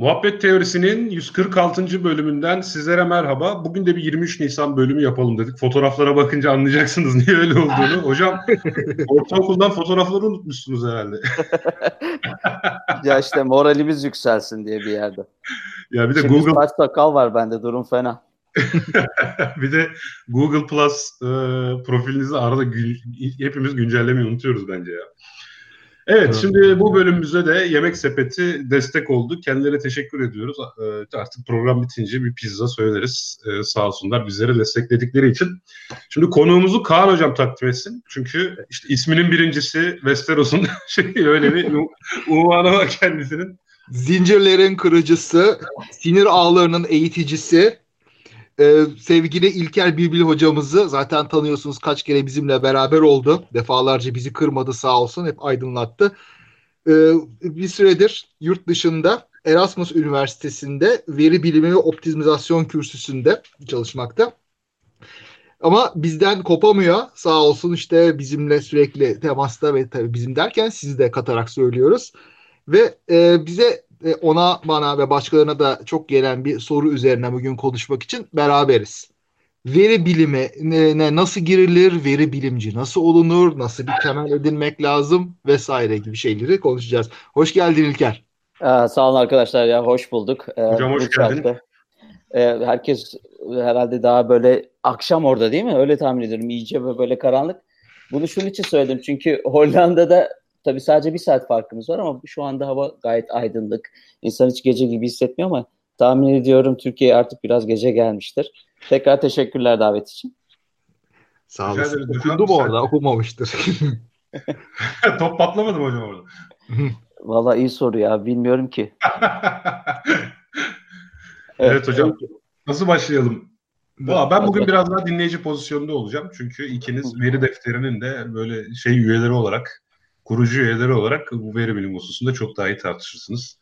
Muhabbet Teorisi'nin 146. bölümünden sizlere merhaba. Bugün de bir 23 Nisan bölümü yapalım dedik. Fotoğraflara bakınca anlayacaksınız niye öyle olduğunu. Hocam ortaokuldan fotoğrafları unutmuşsunuz herhalde. ya işte moralimiz yükselsin diye bir yerde. Ya bir de Şimdi Google saç sakal var bende durum fena. bir de Google Plus e, profilinizi arada gün, hepimiz güncellemeyi unutuyoruz bence ya. Evet, şimdi bu bölümümüzde de Yemek Sepeti destek oldu. Kendilerine teşekkür ediyoruz. Ee, artık program bitince bir pizza söyleriz. Ee, sağ olsunlar bizleri destekledikleri için. Şimdi konuğumuzu Kaan Hocam takdim etsin. Çünkü işte isminin birincisi Westeros'un şey öyle bir unvanı var kendisinin. Zincirlerin kırıcısı, sinir ağlarının eğiticisi, ee, sevgili İlker Bilbil hocamızı zaten tanıyorsunuz kaç kere bizimle beraber oldu. Defalarca bizi kırmadı sağ olsun hep aydınlattı. Ee, bir süredir yurt dışında Erasmus Üniversitesi'nde veri bilimi ve optimizasyon kürsüsünde çalışmakta. Ama bizden kopamıyor sağ olsun işte bizimle sürekli temasta ve tabii bizim derken sizi de katarak söylüyoruz. Ve e, bize ona bana ve başkalarına da çok gelen bir soru üzerine bugün konuşmak için beraberiz. Veri bilimi ne, nasıl girilir, veri bilimci nasıl olunur, nasıl bir temel edinmek lazım vesaire gibi şeyleri konuşacağız. Hoş geldin İlker. Ee, sağ olun arkadaşlar ya hoş bulduk. Ee, Hocam hoş geldin. e, herkes herhalde daha böyle akşam orada değil mi? Öyle tahmin ediyorum. İyice böyle karanlık. Bunu şunun için söyledim çünkü Hollanda'da Tabii sadece bir saat farkımız var ama şu anda hava gayet aydınlık. İnsan hiç gece gibi hissetmiyor ama tahmin ediyorum Türkiye artık biraz gece gelmiştir. Tekrar teşekkürler davet için. Sağ olasın. Okundu mu orada? Okumamıştır. Top patlamadı mı hocam orada? Valla iyi soru ya. Bilmiyorum ki. evet, evet hocam. Nasıl başlayalım? Valla ben bugün biraz daha dinleyici pozisyonunda olacağım. Çünkü ikiniz veri defterinin de böyle şey üyeleri olarak kurucu üyeleri olarak bu veri bilim hususunda çok daha iyi tartışırsınız.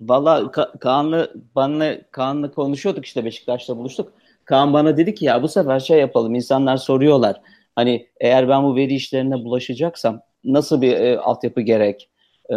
Valla Ka- Kaan'la, bana, Kaan'la konuşuyorduk işte Beşiktaş'ta buluştuk. Kaan bana dedi ki ya bu sefer şey yapalım insanlar soruyorlar. Hani eğer ben bu veri işlerine bulaşacaksam nasıl bir e, altyapı gerek? E,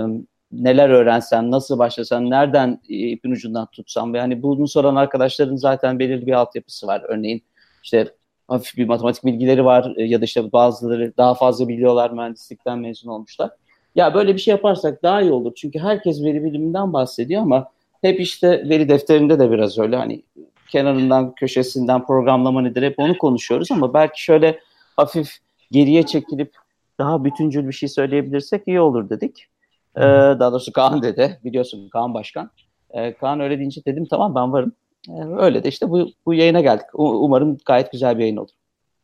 neler öğrensem, nasıl başlasam, nereden e, ipin ucundan tutsam ve hani bunu soran arkadaşların zaten belirli bir altyapısı var. Örneğin işte hafif bir matematik bilgileri var e, ya da işte bazıları daha fazla biliyorlar mühendislikten mezun olmuşlar. Ya böyle bir şey yaparsak daha iyi olur. Çünkü herkes veri biliminden bahsediyor ama hep işte veri defterinde de biraz öyle hani kenarından köşesinden programlama nedir hep onu konuşuyoruz ama belki şöyle hafif geriye çekilip daha bütüncül bir şey söyleyebilirsek iyi olur dedik. Ee, daha doğrusu Kaan dedi. Biliyorsun Kaan Başkan. Ee, Kaan öyle deyince dedim tamam ben varım. Ee, öyle de işte bu, bu yayına geldik. Umarım gayet güzel bir yayın olur.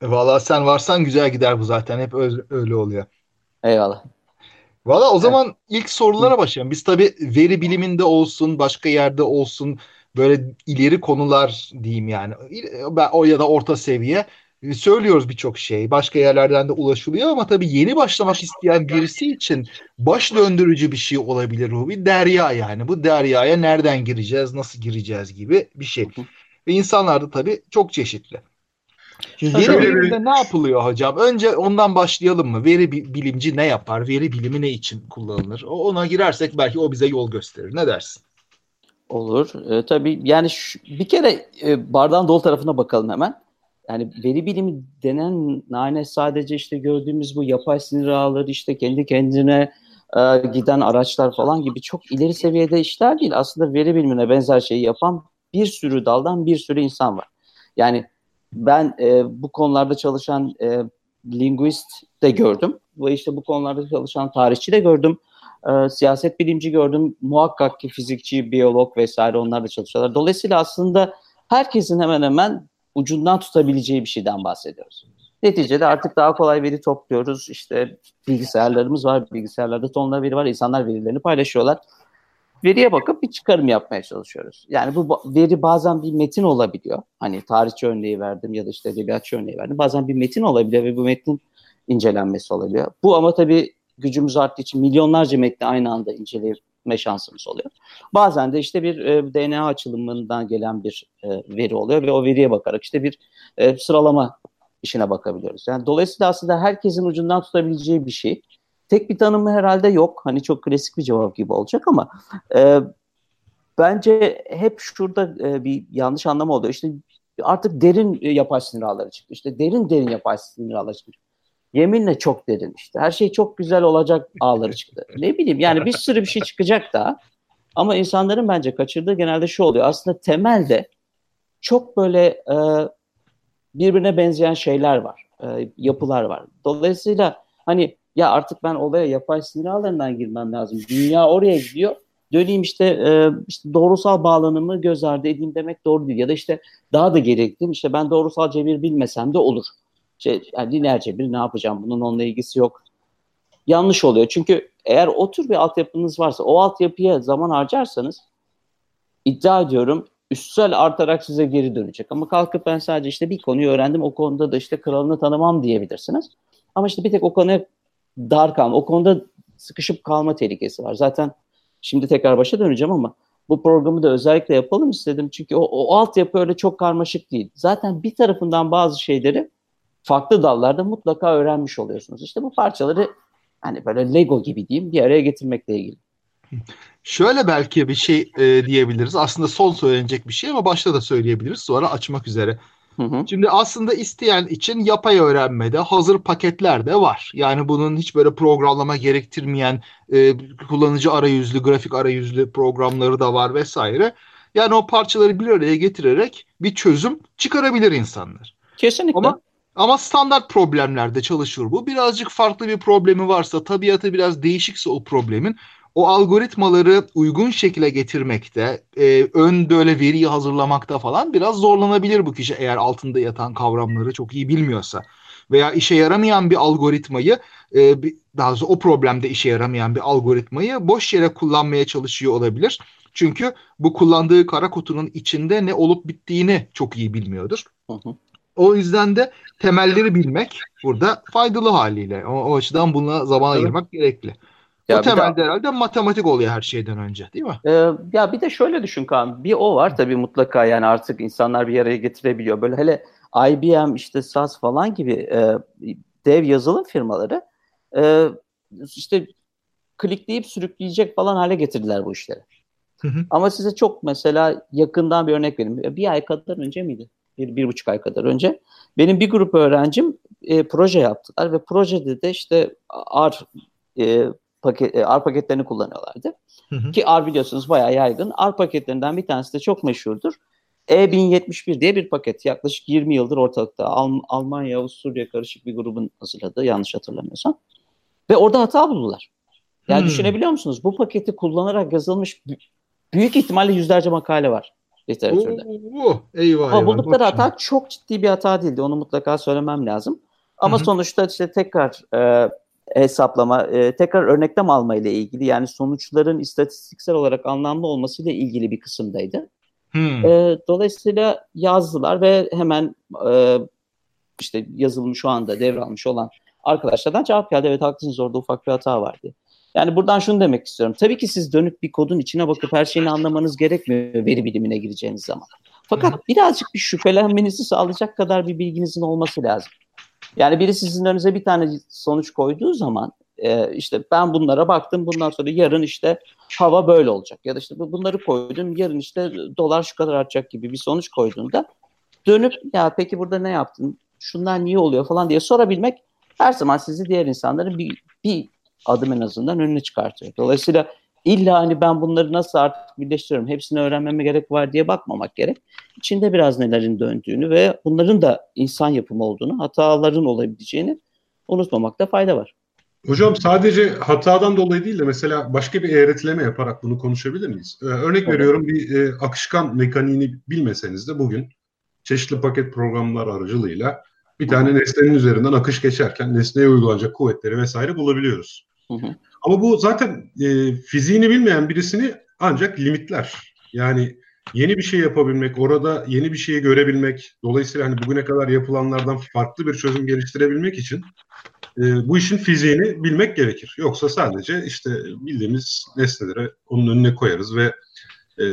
E, Valla sen varsan güzel gider bu zaten. Hep öyle oluyor. Eyvallah. Valla o zaman evet. ilk sorulara başlayalım. Biz tabii veri biliminde olsun, başka yerde olsun böyle ileri konular diyeyim yani. O ya da orta seviye söylüyoruz birçok şey. Başka yerlerden de ulaşılıyor ama tabii yeni başlamak isteyen birisi için baş döndürücü bir şey olabilir bu. Bir derya yani. Bu deryaya nereden gireceğiz, nasıl gireceğiz gibi bir şey. Ve insanlar da tabii çok çeşitli. Şimdi veri biliminde ne yapılıyor hocam? Önce ondan başlayalım mı? Veri bilimci ne yapar? Veri bilimi ne için kullanılır? Ona girersek belki o bize yol gösterir. Ne dersin? Olur. E, tabii yani şu, bir kere e, bardağın dolu tarafına bakalım hemen yani veri bilimi denen nane sadece işte gördüğümüz bu yapay sinir ağları işte kendi kendine e, giden araçlar falan gibi çok ileri seviyede işler değil. Aslında veri bilimine benzer şeyi yapan bir sürü daldan bir sürü insan var. Yani ben e, bu konularda çalışan e, linguist de gördüm ve işte bu konularda çalışan tarihçi de gördüm. E, siyaset bilimci gördüm. Muhakkak ki fizikçi, biyolog vesaire onlar da çalışıyorlar. Dolayısıyla aslında herkesin hemen hemen ucundan tutabileceği bir şeyden bahsediyoruz. Neticede artık daha kolay veri topluyoruz. İşte bilgisayarlarımız var, bilgisayarlarda tonla veri var. İnsanlar verilerini paylaşıyorlar. Veriye bakıp bir çıkarım yapmaya çalışıyoruz. Yani bu veri bazen bir metin olabiliyor. Hani tarihçi örneği verdim ya da işte edebiyatçı örneği verdim. Bazen bir metin olabiliyor ve bu metnin incelenmesi olabiliyor. Bu ama tabii gücümüz arttığı için milyonlarca metni aynı anda inceleyip etme şansımız oluyor. Bazen de işte bir e, DNA açılımından gelen bir e, veri oluyor ve o veriye bakarak işte bir e, sıralama işine bakabiliyoruz. Yani dolayısıyla aslında herkesin ucundan tutabileceği bir şey. Tek bir tanımı herhalde yok. Hani çok klasik bir cevap gibi olacak ama e, bence hep şurada e, bir yanlış anlama oluyor. İşte artık derin e, yapay sinir ağları çıktı. İşte derin derin yapay sinir ağları çıktı. Yeminle çok derin işte. Her şey çok güzel olacak ağları çıktı. Ne bileyim yani bir sürü bir şey çıkacak da. Ama insanların bence kaçırdığı genelde şu oluyor. Aslında temelde çok böyle e, birbirine benzeyen şeyler var. E, yapılar var. Dolayısıyla hani ya artık ben olaya yapay sinir ağlarından girmem lazım. Dünya oraya gidiyor. Döneyim işte, e, işte doğrusal bağlanımı göz ardı edeyim demek doğru değil. Ya da işte daha da gerekli işte ben doğrusal cebir bilmesem de olur. Şey, yani lineer cebir ne yapacağım bunun onunla ilgisi yok. Yanlış oluyor. Çünkü eğer o tür bir altyapınız varsa o altyapıya zaman harcarsanız iddia ediyorum üstsel artarak size geri dönecek. Ama kalkıp ben sadece işte bir konuyu öğrendim o konuda da işte kralını tanımam diyebilirsiniz. Ama işte bir tek o konuya dar kalma, o konuda sıkışıp kalma tehlikesi var. Zaten şimdi tekrar başa döneceğim ama bu programı da özellikle yapalım istedim. Çünkü o, o altyapı öyle çok karmaşık değil. Zaten bir tarafından bazı şeyleri farklı dallarda mutlaka öğrenmiş oluyorsunuz. İşte bu parçaları hani böyle Lego gibi diyeyim bir araya getirmekle ilgili. Şöyle belki bir şey e, diyebiliriz. Aslında son söylenecek bir şey ama başta da söyleyebiliriz. Sonra açmak üzere. Hı hı. Şimdi aslında isteyen için yapay öğrenmede hazır paketler de var. Yani bunun hiç böyle programlama gerektirmeyen e, kullanıcı arayüzlü, grafik arayüzlü programları da var vesaire. Yani o parçaları bir araya getirerek bir çözüm çıkarabilir insanlar. Kesinlikle. Ama ama standart problemlerde çalışır bu. Birazcık farklı bir problemi varsa, tabiatı biraz değişikse o problemin o algoritmaları uygun şekilde getirmekte, e, ön böyle veriyi hazırlamakta falan biraz zorlanabilir bu kişi eğer altında yatan kavramları çok iyi bilmiyorsa. Veya işe yaramayan bir algoritmayı, e, daha doğrusu o problemde işe yaramayan bir algoritmayı boş yere kullanmaya çalışıyor olabilir. Çünkü bu kullandığı kara kutunun içinde ne olup bittiğini çok iyi bilmiyordur. Hı hı. O yüzden de temelleri bilmek burada faydalı haliyle. O, o açıdan buna zaman evet. ayırmak gerekli. Ya o temelde de, herhalde matematik oluyor her şeyden önce değil mi? E, ya bir de şöyle düşün Kaan. Bir o var tabii mutlaka yani artık insanlar bir araya getirebiliyor. Böyle hele IBM işte SAS falan gibi e, dev yazılım firmaları e, işte klikleyip sürükleyecek falan hale getirdiler bu işleri. Hı hı. Ama size çok mesela yakından bir örnek vereyim. Bir ay kadar önce miydi? Bir, bir buçuk ay kadar önce. Benim bir grup öğrencim e, proje yaptılar ve projede de işte R e, paket, e, R paketlerini kullanıyorlardı. Hı hı. Ki R biliyorsunuz bayağı yaygın. R paketlerinden bir tanesi de çok meşhurdur. E1071 diye bir paket. Yaklaşık 20 yıldır ortalıkta. Alm Almanya, Avusturya karışık bir grubun hazırladığı yanlış hatırlamıyorsam. Ve orada hata buldular. Yani hmm. düşünebiliyor musunuz? Bu paketi kullanarak yazılmış büyük ihtimalle yüzlerce makale var literatürde. Oo, eyvah, Ama buldukları hata çok ciddi bir hata değildi. Onu mutlaka söylemem lazım. Ama Hı-hı. sonuçta işte tekrar e, hesaplama, e, tekrar örneklem alma ile ilgili yani sonuçların istatistiksel olarak anlamlı olması ile ilgili bir kısımdaydı. Hmm. E, dolayısıyla yazdılar ve hemen e, işte yazılım şu anda devralmış olan arkadaşlardan cevap geldi. Evet haklısınız orada ufak bir hata vardı. Yani buradan şunu demek istiyorum. Tabii ki siz dönüp bir kodun içine bakıp her şeyini anlamanız gerekmiyor veri bilimine gireceğiniz zaman. Fakat birazcık bir şüphelenmenizi sağlayacak kadar bir bilginizin olması lazım. Yani biri sizin önünüze bir tane sonuç koyduğu zaman e, işte ben bunlara baktım bundan sonra yarın işte hava böyle olacak ya da işte bunları koydum yarın işte dolar şu kadar artacak gibi bir sonuç koyduğunda dönüp ya peki burada ne yaptın şunlar niye oluyor falan diye sorabilmek her zaman sizi diğer insanların bir, bir adım en azından önüne çıkartıyor. Dolayısıyla illa hani ben bunları nasıl artık birleştiriyorum, hepsini öğrenmeme gerek var diye bakmamak gerek. İçinde biraz nelerin döndüğünü ve bunların da insan yapımı olduğunu, hataların olabileceğini unutmamakta fayda var. Hocam sadece hatadan dolayı değil de mesela başka bir eğretileme yaparak bunu konuşabilir miyiz? Ee, örnek evet. veriyorum bir e, akışkan mekaniğini bilmeseniz de bugün çeşitli paket programlar aracılığıyla bir tane nesnenin üzerinden akış geçerken nesneye uygulanacak kuvvetleri vesaire bulabiliyoruz. Hı. Ama bu zaten e, fiziğini bilmeyen birisini ancak limitler. Yani yeni bir şey yapabilmek, orada yeni bir şeyi görebilmek, dolayısıyla hani bugüne kadar yapılanlardan farklı bir çözüm geliştirebilmek için e, bu işin fiziğini bilmek gerekir. Yoksa sadece işte bildiğimiz nesneleri onun önüne koyarız ve e,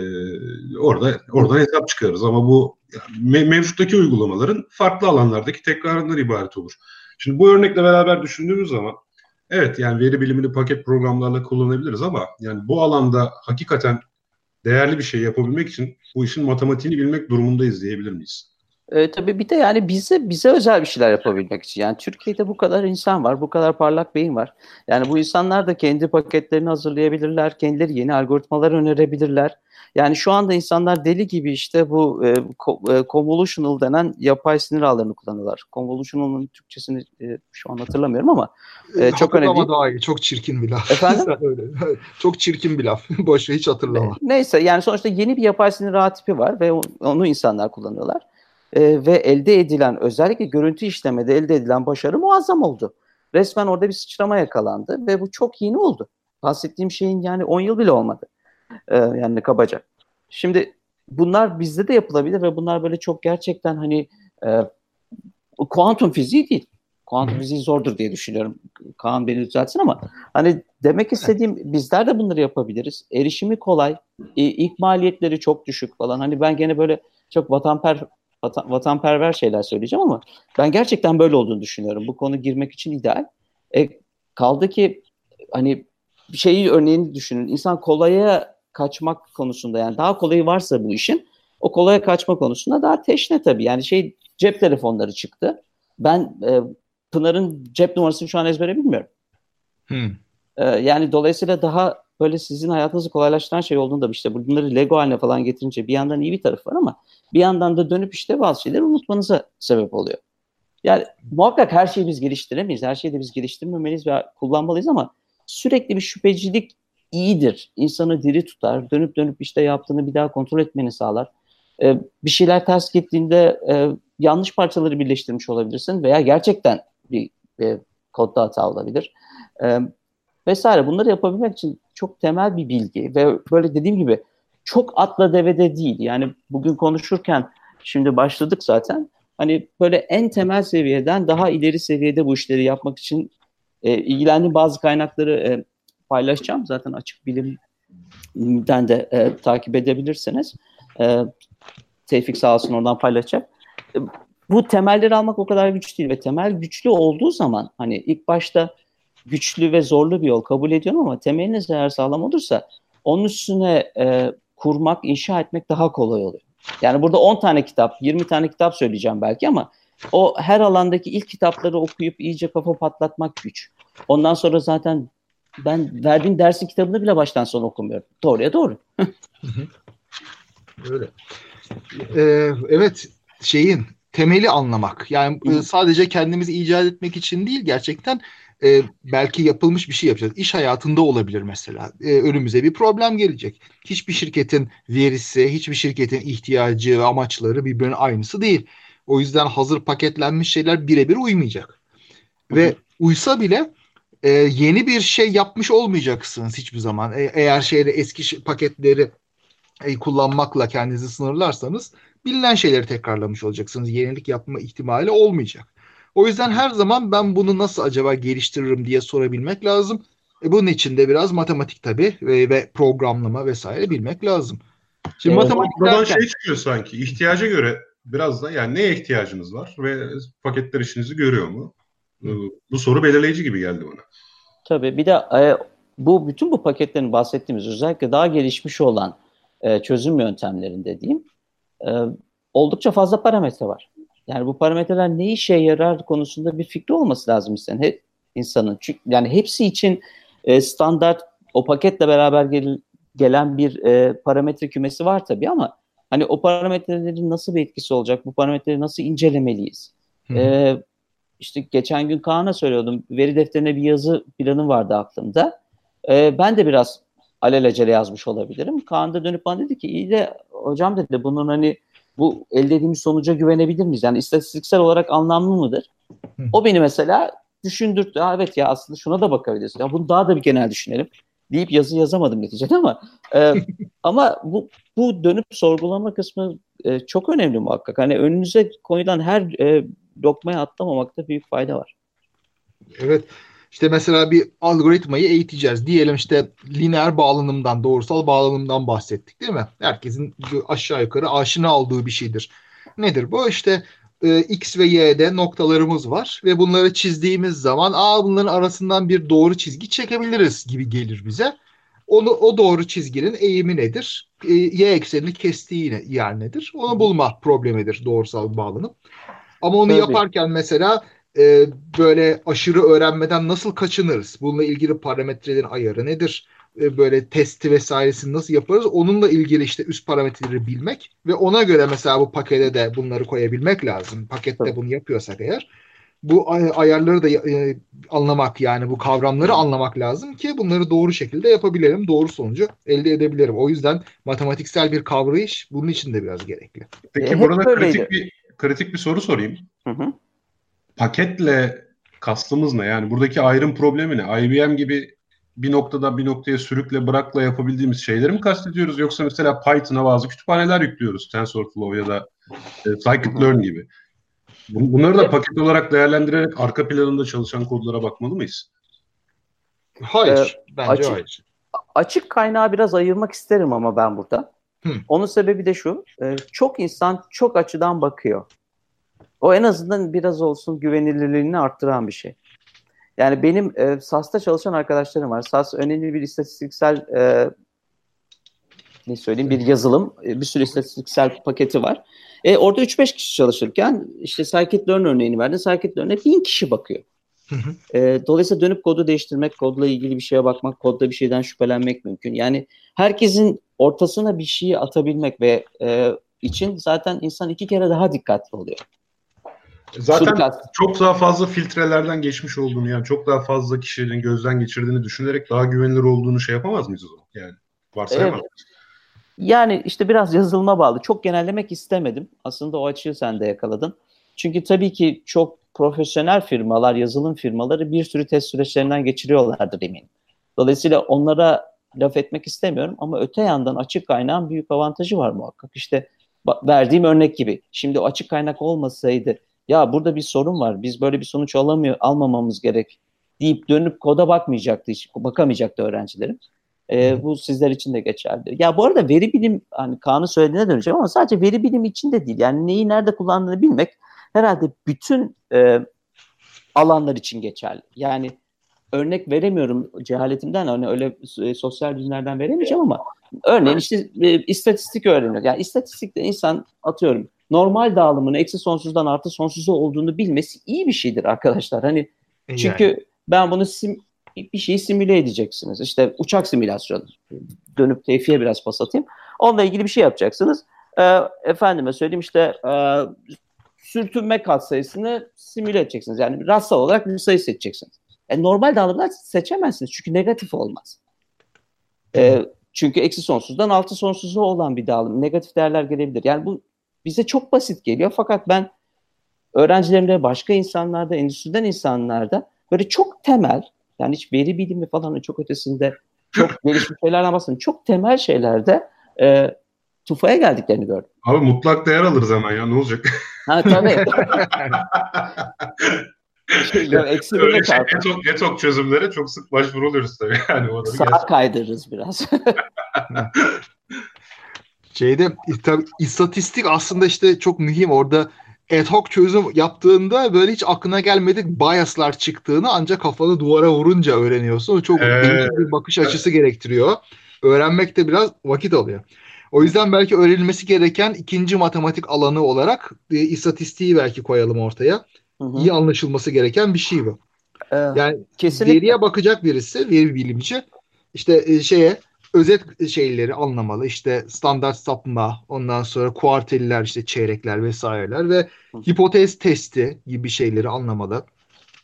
orada oradan hesap çıkarırız. Ama bu yani mevcuttaki uygulamaların farklı alanlardaki tekrarından ibaret olur. Şimdi bu örnekle beraber düşündüğümüz zaman Evet yani veri bilimini paket programlarla kullanabiliriz ama yani bu alanda hakikaten değerli bir şey yapabilmek için bu işin matematiğini bilmek durumundayız diyebilir miyiz? E, tabii bir de yani bize bize özel bir şeyler yapabilmek için. Yani Türkiye'de bu kadar insan var, bu kadar parlak beyin var. Yani bu insanlar da kendi paketlerini hazırlayabilirler, kendileri yeni algoritmalar önerebilirler. Yani şu anda insanlar deli gibi işte bu e, e convolutional denen yapay sinir ağlarını kullanıyorlar. Convolutional'ın Türkçesini e, şu an hatırlamıyorum ama e, çok önemli. Daha iyi. Çok çirkin bir laf. Efendim? çok çirkin bir laf. Boş hiç hatırlama. Neyse yani sonuçta yeni bir yapay sinir ağ tipi var ve onu insanlar kullanıyorlar e, ve elde edilen özellikle görüntü işlemede elde edilen başarı muazzam oldu. Resmen orada bir sıçrama yakalandı ve bu çok yeni oldu. Bahsettiğim şeyin yani 10 yıl bile olmadı. E, yani kabaca. Şimdi bunlar bizde de yapılabilir ve bunlar böyle çok gerçekten hani e, kuantum fiziği değil. Kuantum fiziği zordur diye düşünüyorum. Kaan beni düzeltsin ama hani demek istediğim bizler de bunları yapabiliriz. Erişimi kolay, ilk maliyetleri çok düşük falan. Hani ben gene böyle çok vatanper vatan, vatanperver şeyler söyleyeceğim ama ben gerçekten böyle olduğunu düşünüyorum. Bu konu girmek için ideal. E, kaldı ki hani şeyi örneğini düşünün. İnsan kolaya kaçmak konusunda yani daha kolayı varsa bu işin o kolaya kaçma konusunda daha teşne tabii. Yani şey cep telefonları çıktı. Ben e, Pınar'ın cep numarasını şu an ezbere bilmiyorum. Hmm. E, yani dolayısıyla daha böyle sizin hayatınızı kolaylaştıran şey olduğunda işte bunları Lego haline falan getirince bir yandan iyi bir tarafı var ama bir yandan da dönüp işte bazı şeyleri unutmanıza sebep oluyor. Yani muhakkak her şeyi biz geliştiremeyiz. Her şeyi de biz geliştirmemeliyiz ve kullanmalıyız ama sürekli bir şüphecilik iyidir. İnsanı diri tutar. Dönüp dönüp işte yaptığını bir daha kontrol etmeni sağlar. Ee, bir şeyler ters gittiğinde e, yanlış parçaları birleştirmiş olabilirsin veya gerçekten bir e, kodda hata olabilir. E, vesaire. Bunları yapabilmek için çok temel bir bilgi ve böyle dediğim gibi çok atla devede değil. Yani bugün konuşurken şimdi başladık zaten. Hani böyle en temel seviyeden daha ileri seviyede bu işleri yapmak için e, ilgilendiğim bazı kaynakları e, paylaşacağım. Zaten açık bilimden de e, takip edebilirsiniz. E, Tevfik sağ olsun oradan paylaşacak. E, bu temelleri almak o kadar güç değil ve temel güçlü olduğu zaman hani ilk başta güçlü ve zorlu bir yol kabul ediyorum ama temeliniz eğer sağlam olursa onun üstüne e, kurmak, inşa etmek daha kolay oluyor. Yani burada 10 tane kitap, 20 tane kitap söyleyeceğim belki ama o her alandaki ilk kitapları okuyup iyice kafa patlatmak güç. Ondan sonra zaten ben verdiğim dersin kitabını bile baştan sona okumuyorum. Doğruya doğru. Öyle. Ee, evet şeyin temeli anlamak. Yani Hı. sadece kendimizi icat etmek için değil gerçekten e, belki yapılmış bir şey yapacağız. İş hayatında olabilir mesela. E, önümüze bir problem gelecek. Hiçbir şirketin verisi, hiçbir şirketin ihtiyacı ve amaçları birbirinin aynısı değil. O yüzden hazır paketlenmiş şeyler birebir uymayacak. Ve uysa bile e, yeni bir şey yapmış olmayacaksınız hiçbir zaman. E, eğer şeyde eski paketleri e, kullanmakla kendinizi sınırlarsanız bilinen şeyleri tekrarlamış olacaksınız. Yenilik yapma ihtimali olmayacak. O yüzden her zaman ben bunu nasıl acaba geliştiririm diye sorabilmek lazım. E bunun için de biraz matematik tabii ve, ve programlama vesaire bilmek lazım. Şimdi evet. matematik derken... şey çıkıyor sanki ihtiyaca göre biraz da yani neye ihtiyacınız var ve paketler işinizi görüyor mu? Hı. Bu soru belirleyici gibi geldi bana. Tabii bir de e, bu bütün bu paketlerin bahsettiğimiz özellikle daha gelişmiş olan e, çözüm yöntemlerinde diyeyim e, oldukça fazla parametre var. Yani bu parametreler ne işe yarar konusunda bir fikri olması lazım insanın. He, insanın. Çünkü yani hepsi için e, standart o paketle beraber gel, gelen bir e, parametre kümesi var tabii ama hani o parametrelerin nasıl bir etkisi olacak? Bu parametreleri nasıl incelemeliyiz? E, işte geçen gün Kaan'a söylüyordum. Veri defterine bir yazı planı vardı aklımda. E, ben de biraz alelacele yazmış olabilirim. Kaan da dönüp bana dedi ki iyi de hocam dedi bunun hani bu elde edilmiş sonuca güvenebilir miyiz? Yani istatistiksel olarak anlamlı mıdır? O beni mesela düşündürttü. Ha, evet ya aslında şuna da bakabiliriz. Ya bunu daha da bir genel düşünelim deyip yazı yazamadım neticede ama e, ama bu bu dönüp sorgulama kısmı e, çok önemli muhakkak. Hani önünüze koyulan her e, lokmaya atlamamakta büyük fayda var. Evet. İşte mesela bir algoritmayı eğiteceğiz. Diyelim işte lineer bağlanımdan, doğrusal bağlanımdan bahsettik değil mi? Herkesin aşağı yukarı aşina olduğu bir şeydir. Nedir bu? İşte e, X ve Y'de noktalarımız var ve bunları çizdiğimiz zaman aa bunların arasından bir doğru çizgi çekebiliriz gibi gelir bize. Onu o doğru çizginin eğimi nedir? E, y eksenini kestiği yer nedir? Onu bulma problemidir doğrusal bağlanım. Ama onu Tabii. yaparken mesela e, böyle aşırı öğrenmeden nasıl kaçınırız? Bununla ilgili parametrelerin ayarı nedir? E, böyle testi vesairesini nasıl yaparız? Onunla ilgili işte üst parametreleri bilmek ve ona göre mesela bu pakete de bunları koyabilmek lazım. Pakette bunu yapıyorsak eğer bu ayarları da e, anlamak yani bu kavramları anlamak lazım ki bunları doğru şekilde yapabilirim. Doğru sonucu elde edebilirim. O yüzden matematiksel bir kavrayış bunun için de biraz gerekli. Peki e, burada kritik bir kritik bir soru sorayım. Hı hı. Paketle kastımız ne? Yani buradaki ayrım problemi ne? IBM gibi bir noktada bir noktaya sürükle bırakla yapabildiğimiz şeyleri mi kastediyoruz? Yoksa mesela Python'a bazı kütüphaneler yüklüyoruz. TensorFlow ya da e, Scikit-learn gibi. Bunları da paket olarak değerlendirerek arka planında çalışan kodlara bakmalı mıyız? Hayır. Ee, bence açık, hayır. Açık kaynağı biraz ayırmak isterim ama ben burada. Hı. Onun sebebi de şu. E, çok insan çok açıdan bakıyor. O en azından biraz olsun güvenilirliğini arttıran bir şey. Yani benim e, SAS'ta çalışan arkadaşlarım var. SAS önemli bir istatistiksel e, ne söyleyeyim bir yazılım, e, bir sürü istatistiksel paketi var. E, orada 3-5 kişi çalışırken işte scikit-learn örneğini verdi. Scikit-learn'e 1000 kişi bakıyor. E, dolayısıyla dönüp kodu değiştirmek, kodla ilgili bir şeye bakmak, kodda bir şeyden şüphelenmek mümkün. Yani herkesin ortasına bir şeyi atabilmek ve e, için zaten insan iki kere daha dikkatli oluyor. Zaten çok daha fazla filtrelerden geçmiş olduğunu yani çok daha fazla kişinin gözden geçirdiğini düşünerek daha güvenilir olduğunu şey yapamaz mıyız o zaman? Yani varsayamaz evet. Yani işte biraz yazılıma bağlı. Çok genellemek istemedim. Aslında o açığı sen de yakaladın. Çünkü tabii ki çok profesyonel firmalar, yazılım firmaları bir sürü test süreçlerinden geçiriyorlardır eminim. Dolayısıyla onlara laf etmek istemiyorum ama öte yandan açık kaynağın büyük avantajı var muhakkak. İşte verdiğim örnek gibi. Şimdi açık kaynak olmasaydı ya burada bir sorun var. Biz böyle bir sonuç alamıyor, almamamız gerek deyip dönüp koda bakmayacaktı, hiç bakamayacaktı öğrencilerim. E, bu sizler için de geçerli. Ya bu arada veri bilim hani Kaan'ın söylediğine döneceğim ama sadece veri bilim için de değil. Yani neyi nerede kullandığını bilmek herhalde bütün e, alanlar için geçerli. Yani örnek veremiyorum cehaletimden hani öyle e, sosyal bilimlerden veremeyeceğim ama örneğin işte e, istatistik öğreniyor. Yani istatistikte insan atıyorum normal dağılımın eksi sonsuzdan artı sonsuza olduğunu bilmesi iyi bir şeydir arkadaşlar. Hani e, çünkü yani. ben bunu sim, bir şeyi simüle edeceksiniz. İşte uçak simülasyonu. Dönüp teyfiye biraz pas atayım. Onunla ilgili bir şey yapacaksınız. Ee, efendime söyleyeyim işte e, sürtünme katsayısını simüle edeceksiniz. Yani rastsal olarak bir sayı seçeceksiniz. E, normal dağılımlar seçemezsiniz. Çünkü negatif olmaz. E, çünkü eksi sonsuzdan altı sonsuzu olan bir dağılım. Negatif değerler gelebilir. Yani bu bize çok basit geliyor. Fakat ben öğrencilerimde, başka insanlarda, endüstriden insanlarda böyle çok temel yani hiç veri bilimi falan çok ötesinde çok gelişmiş şeylerden bahsediyorum. Çok temel şeylerde e, tufaya geldiklerini gördüm. Abi mutlak değer alırız hemen ya ne olacak? Ha tabii. şey, eksi Öyle şey, etok, etok çözümlere çok sık başvuruluyoruz tabii. Yani o Sağ gerçekten. kaydırırız biraz. Şeyde tabii istatistik aslında işte çok mühim orada ad hoc çözüm yaptığında böyle hiç aklına gelmedik biaslar çıktığını ancak kafanı duvara vurunca öğreniyorsun. Çok ee, bir bakış açısı gerektiriyor. Öğrenmek de biraz vakit alıyor. O yüzden belki öğrenilmesi gereken ikinci matematik alanı olarak e, istatistiği belki koyalım ortaya. Hı hı. İyi anlaşılması gereken bir şey bu. Ee, yani kesinlikle. veriye bakacak birisi, veri bilimci işte e, şeye özet şeyleri anlamalı. İşte standart sapma, ondan sonra kuartiller, işte çeyrekler vesaireler ve Hı. hipotez testi gibi şeyleri anlamalı.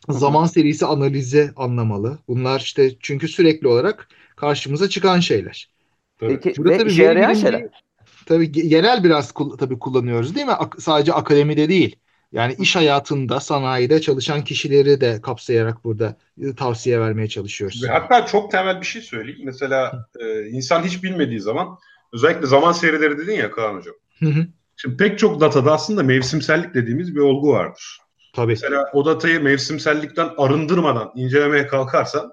Hı. Zaman serisi analizi anlamalı. Bunlar işte çünkü sürekli olarak karşımıza çıkan şeyler. Peki, Burada ve tabii işe yarayan şeyler. Tabii genel biraz tabii kullanıyoruz değil mi? Ak- sadece akademide değil. Yani iş hayatında, sanayide çalışan kişileri de kapsayarak burada tavsiye vermeye çalışıyoruz. Ve hatta çok temel bir şey söyleyeyim. Mesela e, insan hiç bilmediği zaman özellikle zaman serileri dedin ya Kaan Hocam. Hı hı. Şimdi pek çok datada aslında mevsimsellik dediğimiz bir olgu vardır. Tabii. Mesela o datayı mevsimsellikten arındırmadan incelemeye kalkarsan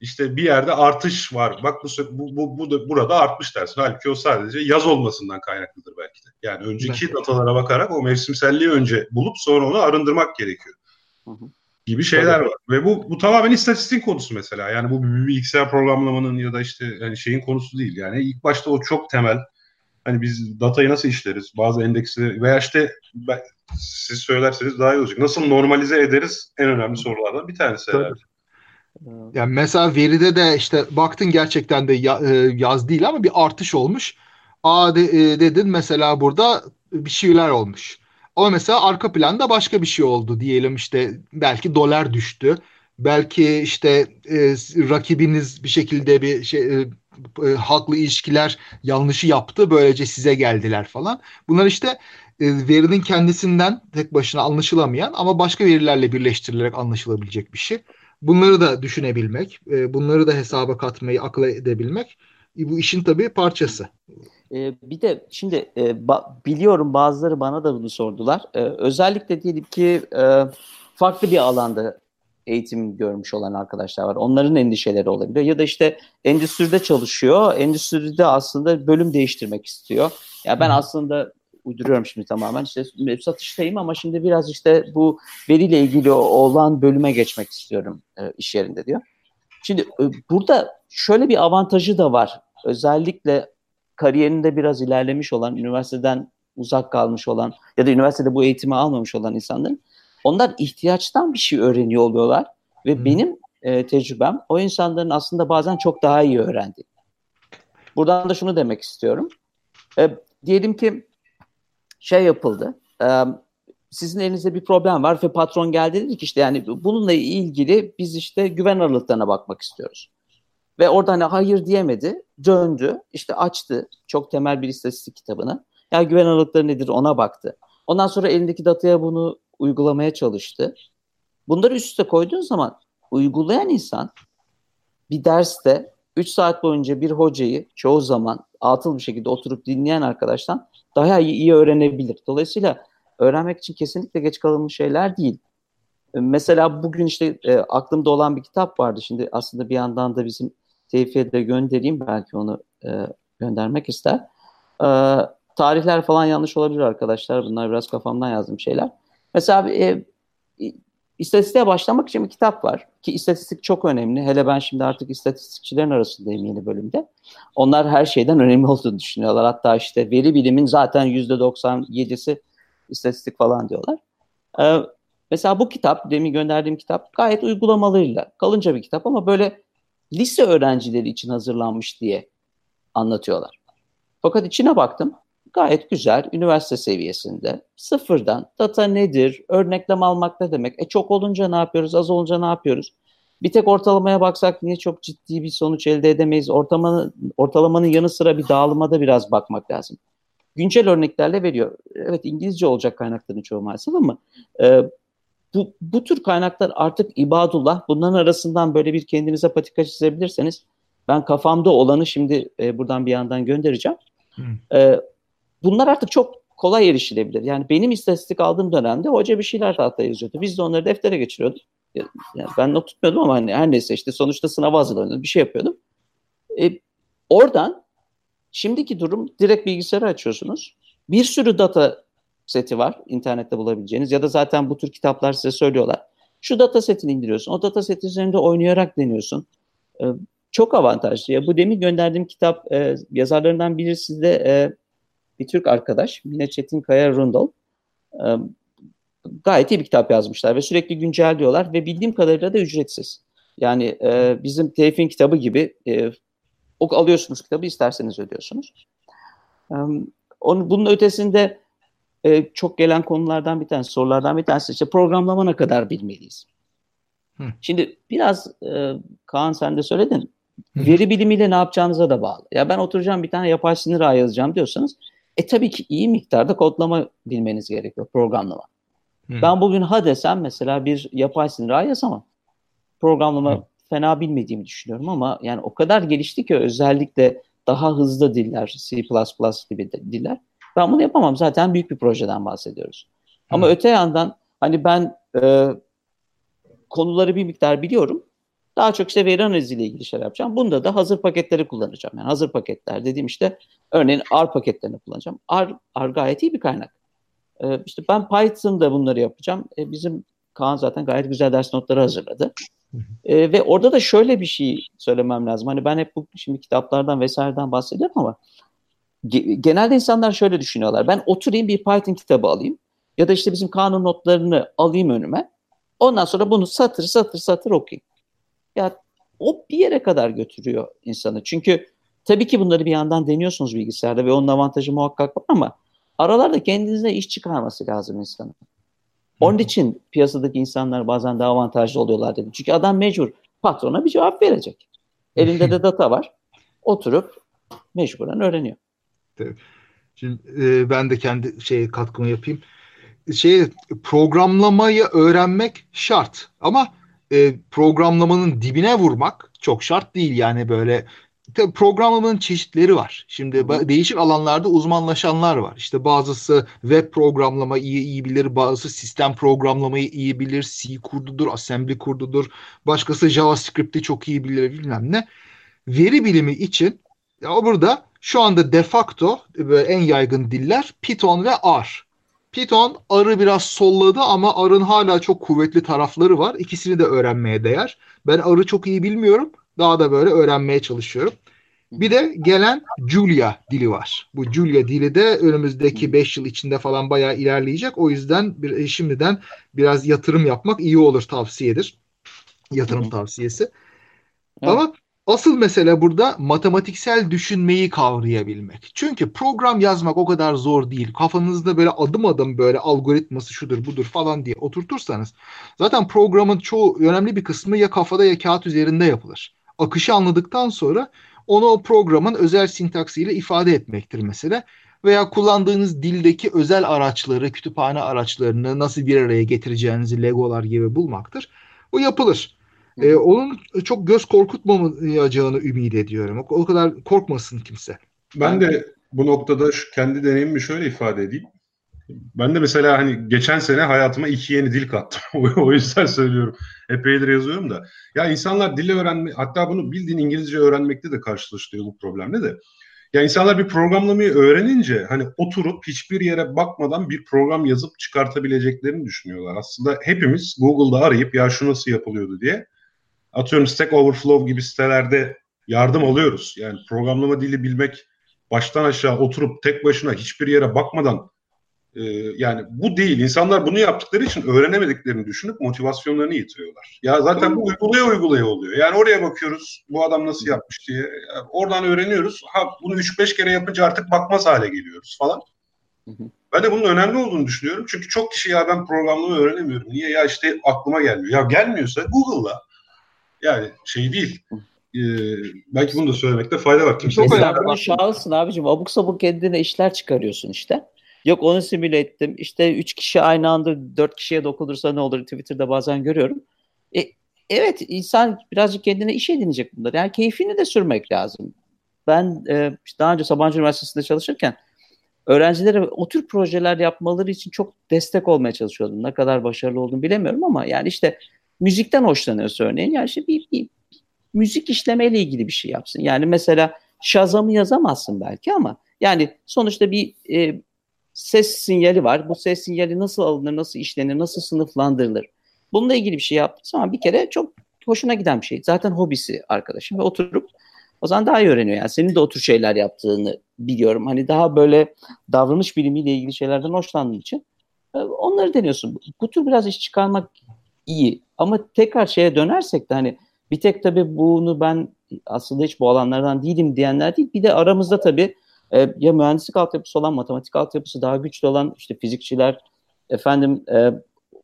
işte bir yerde artış var. Bak bu bu, bu, bu da, burada artmış dersin. Halbuki o sadece yaz olmasından kaynaklıdır belki de. Yani önceki evet. datalara bakarak o mevsimselliği önce bulup sonra onu arındırmak gerekiyor. Hı hı. gibi şeyler Tabii. var. Ve bu bu tamamen istatistik konusu mesela. Yani bu bir bilgisayar programlamanın ya da işte hani şeyin konusu değil. Yani ilk başta o çok temel. Hani biz datayı nasıl işleriz? Bazı endeksleri veya işte ben, siz söylerseniz daha iyi olacak. Nasıl normalize ederiz? En önemli sorulardan bir tanesi herhalde. Yani mesela veride de işte baktın gerçekten de e, yaz değil ama bir artış olmuş. A de, e, dedin mesela burada bir şeyler olmuş. Ama mesela arka planda başka bir şey oldu diyelim işte belki dolar düştü. Belki işte e, rakibiniz bir şekilde bir şey e, e, halkla ilişkiler yanlışı yaptı. Böylece size geldiler falan. Bunlar işte e, verinin kendisinden tek başına anlaşılamayan ama başka verilerle birleştirilerek anlaşılabilecek bir şey. Bunları da düşünebilmek, e, bunları da hesaba katmayı akıl edebilmek e, bu işin tabii parçası. E, bir de şimdi e, ba- biliyorum bazıları bana da bunu sordular. E, özellikle diyelim ki e, farklı bir alanda eğitim görmüş olan arkadaşlar var. Onların endişeleri olabilir. Ya da işte endüstride çalışıyor. Endüstride aslında bölüm değiştirmek istiyor. Ya ben aslında uyduruyorum şimdi tamamen. İşte satıştayım ama şimdi biraz işte bu veriyle ilgili olan bölüme geçmek istiyorum e, iş yerinde diyor. Şimdi e, burada şöyle bir avantajı da var. Özellikle kariyerinde biraz ilerlemiş olan, üniversiteden uzak kalmış olan ya da üniversitede bu eğitimi almamış olan insanların onlar ihtiyaçtan bir şey öğreniyor oluyorlar ve hmm. benim e, tecrübem o insanların aslında bazen çok daha iyi öğrendi. Buradan da şunu demek istiyorum. E, diyelim ki şey yapıldı. E, sizin elinizde bir problem var ve patron geldi dedi ki işte yani bununla ilgili biz işte güven aralıklarına bakmak istiyoruz. Ve orada hani hayır diyemedi. Döndü. işte açtı. Çok temel bir istatistik kitabını. Ya güven aralıkları nedir ona baktı. Ondan sonra elindeki dataya bunu uygulamaya çalıştı. Bunları üst üste koyduğun zaman uygulayan insan bir derste 3 saat boyunca bir hocayı çoğu zaman atıl bir şekilde oturup dinleyen arkadaştan daha iyi, iyi öğrenebilir. Dolayısıyla öğrenmek için kesinlikle geç kalınmış şeyler değil. Mesela bugün işte e, aklımda olan bir kitap vardı. Şimdi aslında bir yandan da bizim Tevfik'e de göndereyim. Belki onu e, göndermek ister. E, tarihler falan yanlış olabilir arkadaşlar. Bunlar biraz kafamdan yazdığım şeyler. Mesela e, istatistiğe başlamak için bir kitap var. Ki istatistik çok önemli. Hele ben şimdi artık istatistikçilerin arasındayım yeni bölümde. Onlar her şeyden önemli olduğunu düşünüyorlar. Hatta işte veri bilimin zaten %97'si istatistik falan diyorlar. Ee, mesela bu kitap, demin gönderdiğim kitap gayet uygulamalarıyla kalınca bir kitap ama böyle lise öğrencileri için hazırlanmış diye anlatıyorlar. Fakat içine baktım gayet güzel üniversite seviyesinde sıfırdan data nedir, örneklem almak ne demek, e çok olunca ne yapıyoruz, az olunca ne yapıyoruz? Bir tek ortalamaya baksak niye çok ciddi bir sonuç elde edemeyiz? Ortalamanın, ortalamanın yanı sıra bir dağılıma da biraz bakmak lazım. Güncel örneklerle veriyor. Evet İngilizce olacak kaynakların çoğu maalesef ama e, bu, bu tür kaynaklar artık ibadullah. Bunların arasından böyle bir kendinize patika çizebilirseniz ben kafamda olanı şimdi e, buradan bir yandan göndereceğim. E, bunlar artık çok kolay erişilebilir. Yani benim istatistik aldığım dönemde hoca bir şeyler tahtaya yazıyordu. Biz de onları deftere geçiriyorduk. Yani ben not tutmuyordum ama hani her neyse işte sonuçta sınava hazırlanıyordum. Bir şey yapıyordum. E, oradan şimdiki durum direkt bilgisayarı açıyorsunuz. Bir sürü data seti var internette bulabileceğiniz ya da zaten bu tür kitaplar size söylüyorlar. Şu data setini indiriyorsun. O data seti üzerinde oynayarak deniyorsun. Ee, çok avantajlı. Ya bu demin gönderdiğim kitap e, yazarlarından birisi de e, bir Türk arkadaş. Mine Çetinkaya Rundal. E, gayet iyi bir kitap yazmışlar ve sürekli güncelliyorlar ve bildiğim kadarıyla da ücretsiz. Yani e, bizim Tevfik'in kitabı gibi e, o alıyorsunuz kitabı isterseniz ödüyorsunuz. E, onun, bunun ötesinde e, çok gelen konulardan bir tanesi, sorulardan bir tanesi işte programlama ne kadar bilmeliyiz? Hı. Şimdi biraz e, Kaan sen de söyledin. Hı. Veri bilimiyle ne yapacağınıza da bağlı. Ya ben oturacağım bir tane yapay sinir ağı yazacağım diyorsanız e tabii ki iyi miktarda kodlama bilmeniz gerekiyor, programlama. Hı. Ben bugün ha desem mesela bir yapay sinir yazamam. Programlama Hı. fena bilmediğimi düşünüyorum ama yani o kadar gelişti ki özellikle daha hızlı diller, C++ gibi diller ben bunu yapamam. Zaten büyük bir projeden bahsediyoruz. Ama Hı. öte yandan hani ben e, konuları bir miktar biliyorum. Daha çok işte veri analiziyle ilgili şeyler yapacağım. Bunda da hazır paketleri kullanacağım. Yani hazır paketler dediğim işte örneğin R paketlerini kullanacağım. R, R gayet iyi bir kaynak. Ee, işte ben Python'da bunları yapacağım. Ee, bizim Kaan zaten gayet güzel ders notları hazırladı. E, ve orada da şöyle bir şey söylemem lazım. Hani ben hep bu şimdi kitaplardan vesaireden bahsediyorum ama ge- genelde insanlar şöyle düşünüyorlar. Ben oturayım bir Python kitabı alayım ya da işte bizim kanun notlarını alayım önüme. Ondan sonra bunu satır satır satır okuyayım. Ya o bir yere kadar götürüyor insanı. Çünkü tabii ki bunları bir yandan deniyorsunuz bilgisayarda ve onun avantajı muhakkak var ama aralarda kendinize iş çıkarması lazım insanın. Onun için piyasadaki insanlar bazen daha avantajlı oluyorlar dedim. Çünkü adam mecbur patrona bir cevap verecek. Elinde de data var. Oturup mecburen öğreniyor. Şimdi e, ben de kendi şey katkımı yapayım. Şey programlamayı öğrenmek şart ama e, programlamanın dibine vurmak çok şart değil yani böyle Tabii programlamanın çeşitleri var. Şimdi değişik alanlarda uzmanlaşanlar var. İşte bazısı web programlama iyi iyi bilir, bazısı sistem programlamayı iyi bilir, C kurdudur, assembly kurdudur. Başkası JavaScript'i çok iyi bilir bilmem ne. Veri bilimi için ya burada şu anda de facto en yaygın diller Python ve R. Python R'ı biraz solladı ama R'ın hala çok kuvvetli tarafları var. İkisini de öğrenmeye değer. Ben R'ı çok iyi bilmiyorum daha da böyle öğrenmeye çalışıyorum. Bir de gelen Julia dili var. Bu Julia dili de önümüzdeki 5 yıl içinde falan bayağı ilerleyecek. O yüzden bir, e, şimdiden biraz yatırım yapmak iyi olur tavsiyedir. Yatırım tavsiyesi. Evet. Ama asıl mesele burada matematiksel düşünmeyi kavrayabilmek. Çünkü program yazmak o kadar zor değil. Kafanızda böyle adım adım böyle algoritması şudur budur falan diye oturtursanız zaten programın çoğu önemli bir kısmı ya kafada ya kağıt üzerinde yapılır akışı anladıktan sonra onu o programın özel sintaksiyle ifade etmektir mesela. Veya kullandığınız dildeki özel araçları, kütüphane araçlarını nasıl bir araya getireceğinizi legolar gibi bulmaktır. O yapılır. Ee, onun çok göz korkutmamayacağını ümit ediyorum. O, o kadar korkmasın kimse. Ben de bu noktada şu kendi deneyimimi şöyle ifade edeyim. Ben de mesela hani geçen sene hayatıma iki yeni dil kattım. o yüzden söylüyorum. Epeydir yazıyorum da. Ya insanlar dili öğrenme, hatta bunu bildiğin İngilizce öğrenmekte de karşılaşıyor bu problemle de. Ya insanlar bir programlamayı öğrenince hani oturup hiçbir yere bakmadan bir program yazıp çıkartabileceklerini düşünüyorlar. Aslında hepimiz Google'da arayıp ya şu nasıl yapılıyordu diye atıyorum Stack Overflow gibi sitelerde yardım alıyoruz. Yani programlama dili bilmek baştan aşağı oturup tek başına hiçbir yere bakmadan ee, yani bu değil. İnsanlar bunu yaptıkları için öğrenemediklerini düşünüp motivasyonlarını yitiriyorlar. Ya zaten bu uygulaya uygulaya oluyor. Yani oraya bakıyoruz bu adam nasıl yapmış diye. Yani oradan öğreniyoruz. Ha bunu 3-5 kere yapınca artık bakmaz hale geliyoruz falan. Ben de bunun önemli olduğunu düşünüyorum. Çünkü çok kişi ya ben programlamayı öğrenemiyorum. Niye? Ya işte aklıma gelmiyor. Ya gelmiyorsa Google'la. Yani şey değil. Ee, belki bunu da söylemekte fayda var. Kimse Mesela bunu şahısın abicim. Abuk sabuk kendine işler çıkarıyorsun işte. Yok onu simüle ettim. İşte üç kişi aynı anda dört kişiye dokunursa ne olur Twitter'da bazen görüyorum. E, evet insan birazcık kendine iş edinecek bunlar. Yani keyfini de sürmek lazım. Ben e, işte daha önce Sabancı Üniversitesi'nde çalışırken öğrencilere o tür projeler yapmaları için çok destek olmaya çalışıyordum. Ne kadar başarılı olduğunu bilemiyorum ama yani işte müzikten hoşlanıyorsa örneğin yani işte bir, bir, bir müzik işlemeyle ilgili bir şey yapsın. Yani mesela Shazam'ı yazamazsın belki ama yani sonuçta bir e, ses sinyali var. Bu ses sinyali nasıl alınır, nasıl işlenir, nasıl sınıflandırılır? Bununla ilgili bir şey yaptığım zaman bir kere çok hoşuna giden bir şey. Zaten hobisi arkadaşım ve oturup o zaman daha iyi öğreniyor. Yani senin de o tür şeyler yaptığını biliyorum. Hani daha böyle davranış bilimiyle ilgili şeylerden hoşlandığın için e, onları deniyorsun. Bu tür biraz iş çıkarmak iyi. Ama tekrar şeye dönersek de hani bir tek tabii bunu ben aslında hiç bu alanlardan değilim diyenler değil. Bir de aramızda tabii e, ya mühendislik altyapısı olan, matematik altyapısı daha güçlü olan işte fizikçiler, efendim e,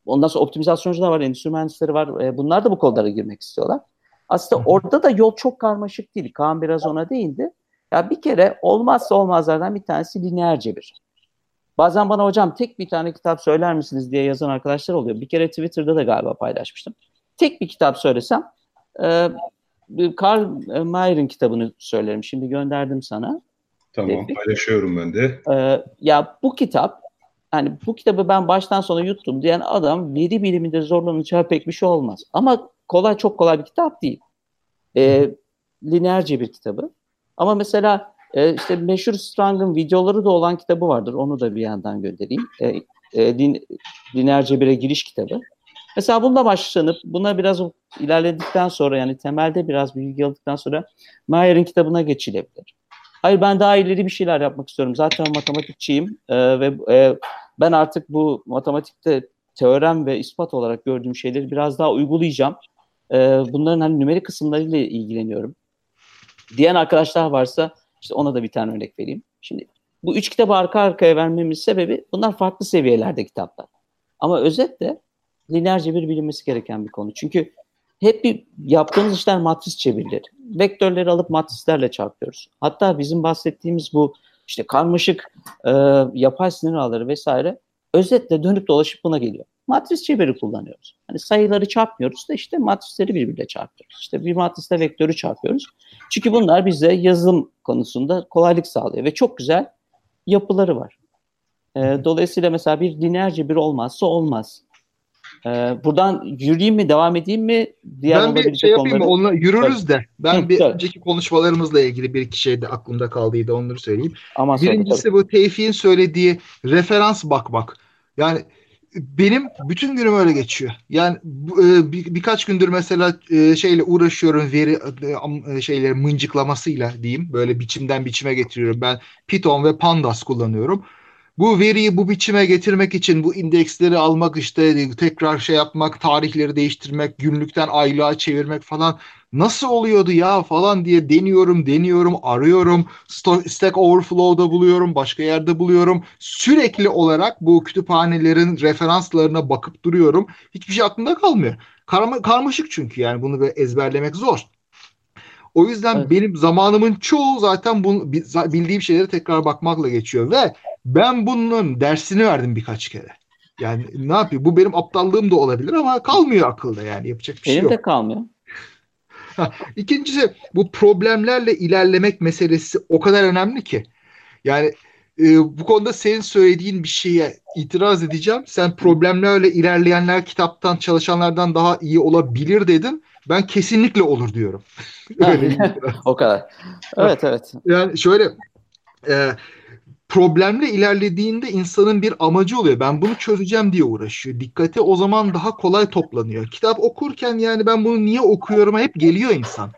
ondan sonra optimizasyoncular var, endüstri mühendisleri var. E, bunlar da bu konulara girmek istiyorlar. Aslında orada da yol çok karmaşık değil. Kaan biraz ona değindi. Ya bir kere olmazsa olmazlardan bir tanesi lineer cebir. Bazen bana hocam tek bir tane kitap söyler misiniz diye yazan arkadaşlar oluyor. Bir kere Twitter'da da galiba paylaşmıştım. Tek bir kitap söylesem e, Karl Mayer'in kitabını söylerim. Şimdi gönderdim sana. Tamam dedik. paylaşıyorum ben de. Ee, ya bu kitap hani bu kitabı ben baştan sona yuttum diyen adam veri biliminde zorlanacağı pek bir şey olmaz. Ama kolay çok kolay bir kitap değil. Ee, lineerce bir kitabı. Ama mesela e, işte meşhur Strang'ın videoları da olan kitabı vardır. Onu da bir yandan göndereyim. E, e, lin, lineer cebire giriş kitabı. Mesela bununla başlanıp buna biraz ilerledikten sonra yani temelde biraz bilgi aldıktan sonra Mayer'in kitabına geçilebilir. Hayır ben daha ileri bir şeyler yapmak istiyorum. Zaten matematikçiyim e, ve e, ben artık bu matematikte teorem ve ispat olarak gördüğüm şeyleri biraz daha uygulayacağım. E, bunların hani nümerik kısımlarıyla ilgileniyorum. Diyen arkadaşlar varsa işte ona da bir tane örnek vereyim. Şimdi bu üç kitabı arka arkaya vermemin sebebi bunlar farklı seviyelerde kitaplar. Ama özetle lineer bir bilinmesi gereken bir konu. Çünkü hep bir yaptığımız işler matris çevirileri. Vektörleri alıp matrislerle çarpıyoruz. Hatta bizim bahsettiğimiz bu işte karmaşık e, yapay sinir ağları vesaire özetle dönüp dolaşıp buna geliyor. Matris çeviri kullanıyoruz. Hani sayıları çarpmıyoruz da işte matrisleri birbirine çarpıyoruz. İşte bir matrisle vektörü çarpıyoruz. Çünkü bunlar bize yazılım konusunda kolaylık sağlıyor ve çok güzel yapıları var. E, dolayısıyla mesela bir lineer cebir olmazsa olmaz. E, buradan yürüyeyim mi, devam edeyim mi? Diğer ben bir şey yapayım mı? Onunla yürürüz evet. de. Ben Hı, bir evet. önceki konuşmalarımızla ilgili bir iki şey de aklımda kaldıydı. Onları söyleyeyim. Ama Birincisi tabii. bu Tevfik'in söylediği referans bakmak. Yani benim bütün günüm öyle geçiyor. Yani e, bir, birkaç gündür mesela e, şeyle uğraşıyorum veri e, şeyleri mıncıklamasıyla diyeyim. Böyle biçimden biçime getiriyorum. Ben Python ve Pandas kullanıyorum. Bu veriyi bu biçime getirmek için bu indeksleri almak işte tekrar şey yapmak, tarihleri değiştirmek, günlükten aylığa çevirmek falan nasıl oluyordu ya falan diye deniyorum, deniyorum, arıyorum. Stack Overflow'da buluyorum, başka yerde buluyorum. Sürekli olarak bu kütüphanelerin referanslarına bakıp duruyorum. Hiçbir şey aklımda kalmıyor. Karma, karmaşık çünkü yani bunu ezberlemek zor. O yüzden evet. benim zamanımın çoğu zaten bu, bildiğim şeylere tekrar bakmakla geçiyor ve ben bunun dersini verdim birkaç kere. Yani ne yapayım? Bu benim aptallığım da olabilir ama kalmıyor akılda yani yapacak bir benim şey yok. Benim de kalmıyor. İkincisi bu problemlerle ilerlemek meselesi o kadar önemli ki. Yani e, bu konuda senin söylediğin bir şeye itiraz edeceğim. Sen problemlerle ilerleyenler kitaptan çalışanlardan daha iyi olabilir dedin. Ben kesinlikle olur diyorum. O kadar. Evet evet. Yani şöyle e, problemle ilerlediğinde insanın bir amacı oluyor. Ben bunu çözeceğim diye uğraşıyor. Dikkati o zaman daha kolay toplanıyor. Kitap okurken yani ben bunu niye okuyorum hep geliyor insan.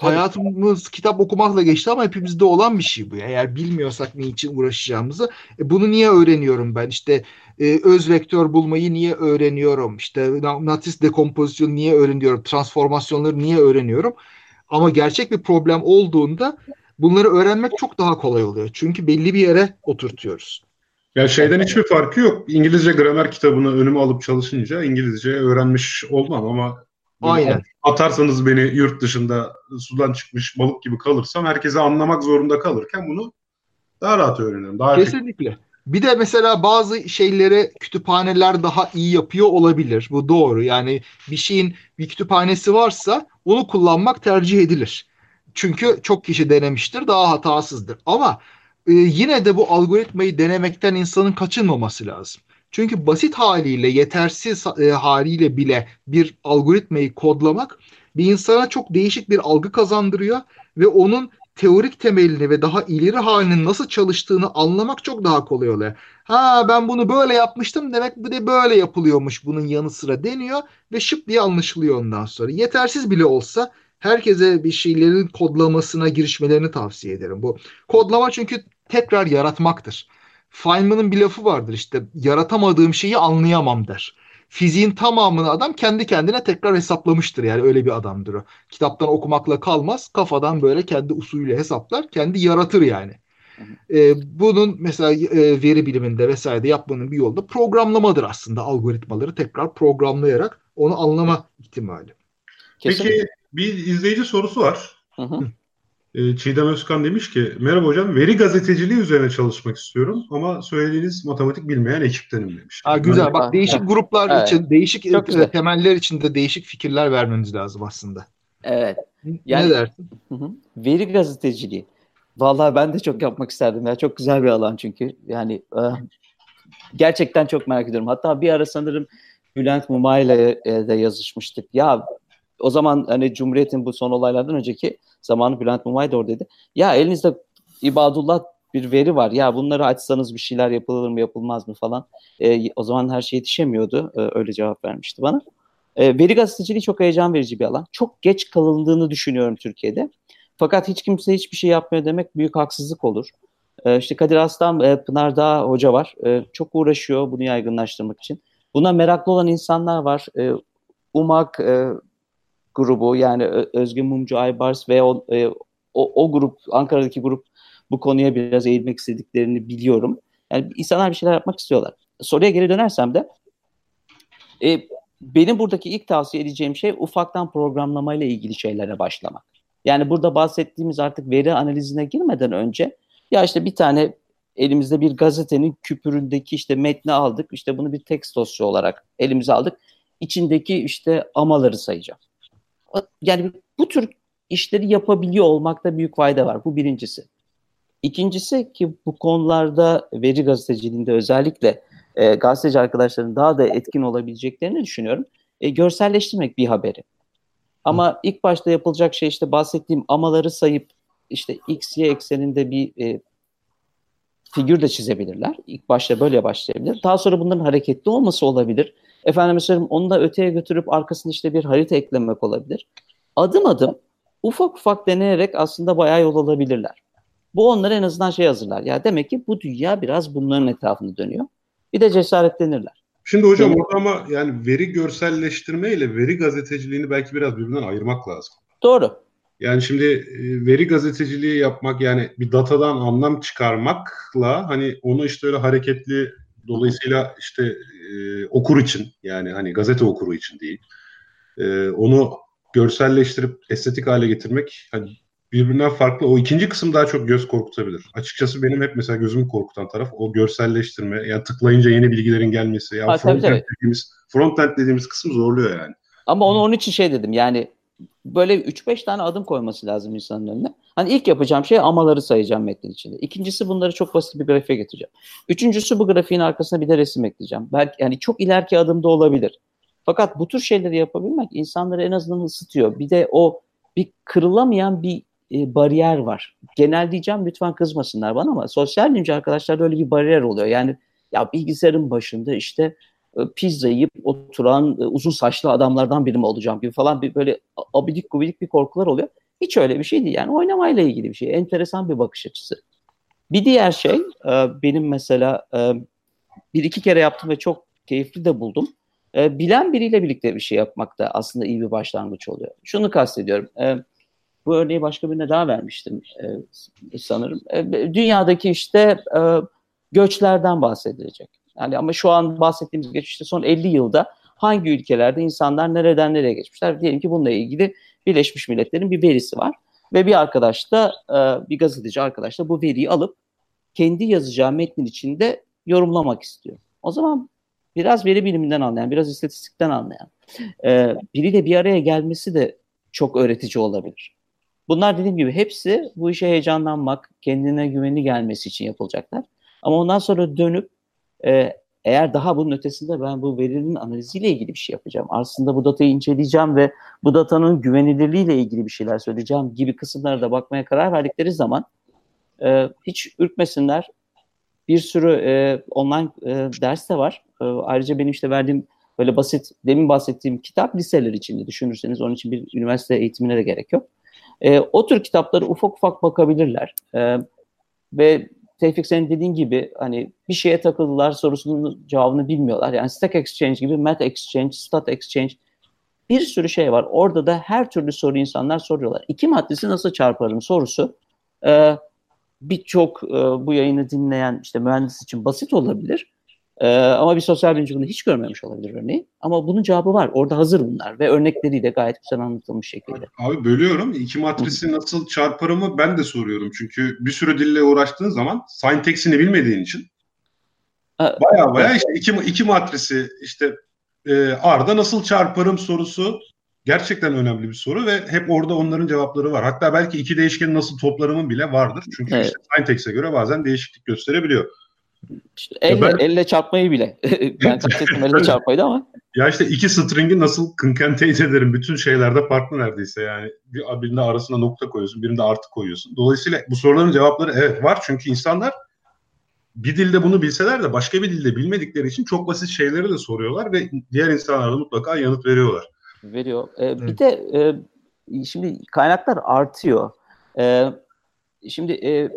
Hayatımız kitap okumakla geçti ama hepimizde olan bir şey bu. Eğer bilmiyorsak ne için uğraşacağımızı e, bunu niye öğreniyorum ben? İşte e, öz vektör bulmayı niye öğreniyorum? İşte natris dekompozisyonu niye öğreniyorum? Transformasyonları niye öğreniyorum? Ama gerçek bir problem olduğunda bunları öğrenmek çok daha kolay oluyor. Çünkü belli bir yere oturtuyoruz. Ya şeyden hiçbir farkı yok. İngilizce gramer kitabını önüme alıp çalışınca İngilizce öğrenmiş olmam ama Aynen. Atarsanız beni yurt dışında sudan çıkmış balık gibi kalırsam herkese anlamak zorunda kalırken bunu daha rahat öğrenirim. Daha Kesinlikle. Efektif. Bir de mesela bazı şeyleri kütüphaneler daha iyi yapıyor olabilir. Bu doğru. Yani bir şeyin bir kütüphanesi varsa onu kullanmak tercih edilir. Çünkü çok kişi denemiştir, daha hatasızdır. Ama e, yine de bu algoritmayı denemekten insanın kaçınmaması lazım. Çünkü basit haliyle, yetersiz e, haliyle bile bir algoritmayı kodlamak bir insana çok değişik bir algı kazandırıyor ve onun teorik temelini ve daha ileri halinin nasıl çalıştığını anlamak çok daha kolay oluyor. Ha ben bunu böyle yapmıştım demek bu de böyle yapılıyormuş bunun yanı sıra deniyor ve şıp diye anlaşılıyor ondan sonra. Yetersiz bile olsa herkese bir şeylerin kodlamasına girişmelerini tavsiye ederim. Bu kodlama çünkü tekrar yaratmaktır. Feynman'ın bir lafı vardır işte yaratamadığım şeyi anlayamam der. Fiziğin tamamını adam kendi kendine tekrar hesaplamıştır yani öyle bir adamdır o. Kitaptan okumakla kalmaz kafadan böyle kendi usulüyle hesaplar kendi yaratır yani. Ee, bunun mesela e, veri biliminde vesaire yapmanın bir yolu da programlamadır aslında algoritmaları tekrar programlayarak onu anlama ihtimali. Peki bir izleyici sorusu var. Hı hı. E, Çiğdem Özkan demiş ki merhaba hocam veri gazeteciliği üzerine çalışmak istiyorum ama söylediğiniz matematik bilmeyen ekiptenim demiş. Ha, güzel yani, bak değişik gruplar evet. için değişik Çok güzel. temeller için de değişik fikirler vermeniz lazım aslında. Evet. Yani, ne dersin? Hı hı. Veri gazeteciliği. Vallahi ben de çok yapmak isterdim ya. Çok güzel bir alan çünkü. Yani e, gerçekten çok merak ediyorum. Hatta bir ara sanırım Bülent Muma ile de yazışmıştık. Ya o zaman hani Cumhuriyet'in bu son olaylardan önceki zamanı Bülent Mumay da oradaydı. Ya elinizde İbadullah bir veri var. Ya bunları açsanız bir şeyler yapılır mı yapılmaz mı falan. E, o zaman her şey yetişemiyordu. E, öyle cevap vermişti bana. E, veri gazeteciliği çok heyecan verici bir alan. Çok geç kalındığını düşünüyorum Türkiye'de. Fakat hiç kimse hiçbir şey yapmıyor demek büyük haksızlık olur. E, işte Kadir Aslan, e, Pınar Dağ hoca var. E, çok uğraşıyor bunu yaygınlaştırmak için. Buna meraklı olan insanlar var. E, UMAK e, grubu yani Özgün Mumcu Aybars ve o, e, o, o grup, Ankara'daki grup bu konuya biraz eğilmek istediklerini biliyorum. Yani insanlar bir şeyler yapmak istiyorlar. Soruya geri dönersem de e, benim buradaki ilk tavsiye edeceğim şey ufaktan programlamayla ilgili şeylere başlamak. Yani burada bahsettiğimiz artık veri analizine girmeden önce ya işte bir tane elimizde bir gazetenin küpüründeki işte metni aldık. İşte bunu bir tekst dosya olarak elimize aldık. İçindeki işte amaları sayacağım. Yani bu tür işleri yapabiliyor olmakta büyük fayda var. Bu birincisi. İkincisi ki bu konularda veri gazeteciliğinde özellikle e, gazeteci arkadaşların daha da etkin olabileceklerini düşünüyorum. E, görselleştirmek bir haberi. Ama Hı. ilk başta yapılacak şey işte bahsettiğim amaları sayıp işte x, y ekseninde bir e, figür de çizebilirler. İlk başta böyle başlayabilir. Daha sonra bunların hareketli olması olabilir. Efendim mesela onu da öteye götürüp arkasına işte bir harita eklemek olabilir. Adım adım ufak ufak deneyerek aslında bayağı yol alabilirler. Bu onları en azından şey hazırlar. Ya demek ki bu dünya biraz bunların etrafında dönüyor. Bir de cesaretlenirler. Şimdi hocam orada ama yani veri görselleştirme ile veri gazeteciliğini belki biraz birbirinden ayırmak lazım. Doğru. Yani şimdi e, veri gazeteciliği yapmak yani bir datadan anlam çıkarmakla hani onu işte öyle hareketli dolayısıyla işte e, okur için yani hani gazete okuru için değil. E, onu görselleştirip estetik hale getirmek hani birbirinden farklı. O ikinci kısım daha çok göz korkutabilir. Açıkçası benim hep mesela gözümü korkutan taraf o görselleştirme. Yani tıklayınca yeni bilgilerin gelmesi. Yani frontend dediğimiz, frontend dediğimiz kısım zorluyor yani. Ama onu onun için şey dedim yani böyle 3-5 tane adım koyması lazım insanın önüne. Hani ilk yapacağım şey amaları sayacağım metnin içinde. İkincisi bunları çok basit bir grafiğe getireceğim. Üçüncüsü bu grafiğin arkasına bir de resim ekleyeceğim. Belki yani çok ileriki adımda olabilir. Fakat bu tür şeyleri yapabilmek insanları en azından ısıtıyor. Bir de o bir kırılamayan bir e, bariyer var. Genel diyeceğim lütfen kızmasınlar bana ama sosyal bilimci arkadaşlarda öyle bir bariyer oluyor. Yani ya bilgisayarın başında işte pizza yiyip oturan e, uzun saçlı adamlardan biri mi olacağım gibi falan bir böyle abidik gubidik bir korkular oluyor. Hiç öyle bir şey değil. Yani oynamayla ilgili bir şey. Enteresan bir bakış açısı. Bir diğer şey e, benim mesela bir iki kere yaptım ve çok keyifli de buldum. Bilen biriyle birlikte bir şey yapmak da aslında iyi bir başlangıç oluyor. Şunu kastediyorum. Bu örneği başka birine daha vermiştim sanırım. Dünyadaki işte göçlerden bahsedilecek. Yani ama şu an bahsettiğimiz geçişte son 50 yılda hangi ülkelerde insanlar nereden nereye geçmişler? Diyelim ki bununla ilgili Birleşmiş Milletler'in bir verisi var. Ve bir arkadaş da, e, bir gazeteci arkadaş da bu veriyi alıp kendi yazacağı metnin içinde yorumlamak istiyor. O zaman biraz veri biliminden anlayan, biraz istatistikten anlayan e, biriyle bir araya gelmesi de çok öğretici olabilir. Bunlar dediğim gibi hepsi bu işe heyecanlanmak, kendine güveni gelmesi için yapılacaklar. Ama ondan sonra dönüp e, eğer daha bunun ötesinde ben bu verinin analiziyle ilgili bir şey yapacağım. Aslında bu datayı inceleyeceğim ve bu datanın güvenilirliğiyle ilgili bir şeyler söyleyeceğim gibi kısımlara da bakmaya karar verdikleri zaman e, hiç ürkmesinler. Bir sürü e, online e, ders de var. E, ayrıca benim işte verdiğim böyle basit, demin bahsettiğim kitap liseler içinde düşünürseniz onun için bir üniversite eğitimine de gerek yok. E, o tür kitapları ufak ufak bakabilirler. E, ve Tevfik senin dediğin gibi hani bir şeye takıldılar sorusunun cevabını bilmiyorlar. Yani Stack Exchange gibi Math Exchange, Stat Exchange bir sürü şey var. Orada da her türlü soru insanlar soruyorlar. İki maddesi nasıl çarparım sorusu e, birçok e, bu yayını dinleyen işte mühendis için basit olabilir. Ee, ama bir sosyal bilimci bunu hiç görmemiş olabilir örneğin. Ama bunun cevabı var. Orada hazır bunlar ve örnekleriyle gayet güzel anlatılmış şekilde. Abi bölüyorum. İki matrisi nasıl çarparımı ben de soruyorum. Çünkü bir sürü dille uğraştığın zaman syntax'ini bilmediğin için baya baya işte iki, iki matrisi işte e, R'da nasıl çarparım sorusu gerçekten önemli bir soru ve hep orada onların cevapları var. Hatta belki iki değişkenin nasıl toplarımın bile vardır. Çünkü evet. işte syntax'e göre bazen değişiklik gösterebiliyor. İşte elle, ben... elle çarpmayı bile. ben kastettim elle çarpmaydı ama. Ya işte iki stringi nasıl kınkenteyt ederim. Bütün şeylerde farklı neredeyse yani. Bir, birinde arasına nokta koyuyorsun, birinde artı koyuyorsun. Dolayısıyla bu soruların cevapları evet var. Çünkü insanlar bir dilde bunu bilseler de başka bir dilde bilmedikleri için çok basit şeyleri de soruyorlar ve diğer insanlar da mutlaka yanıt veriyorlar. Veriyor. Ee, bir de e, şimdi kaynaklar artıyor. E, şimdi e,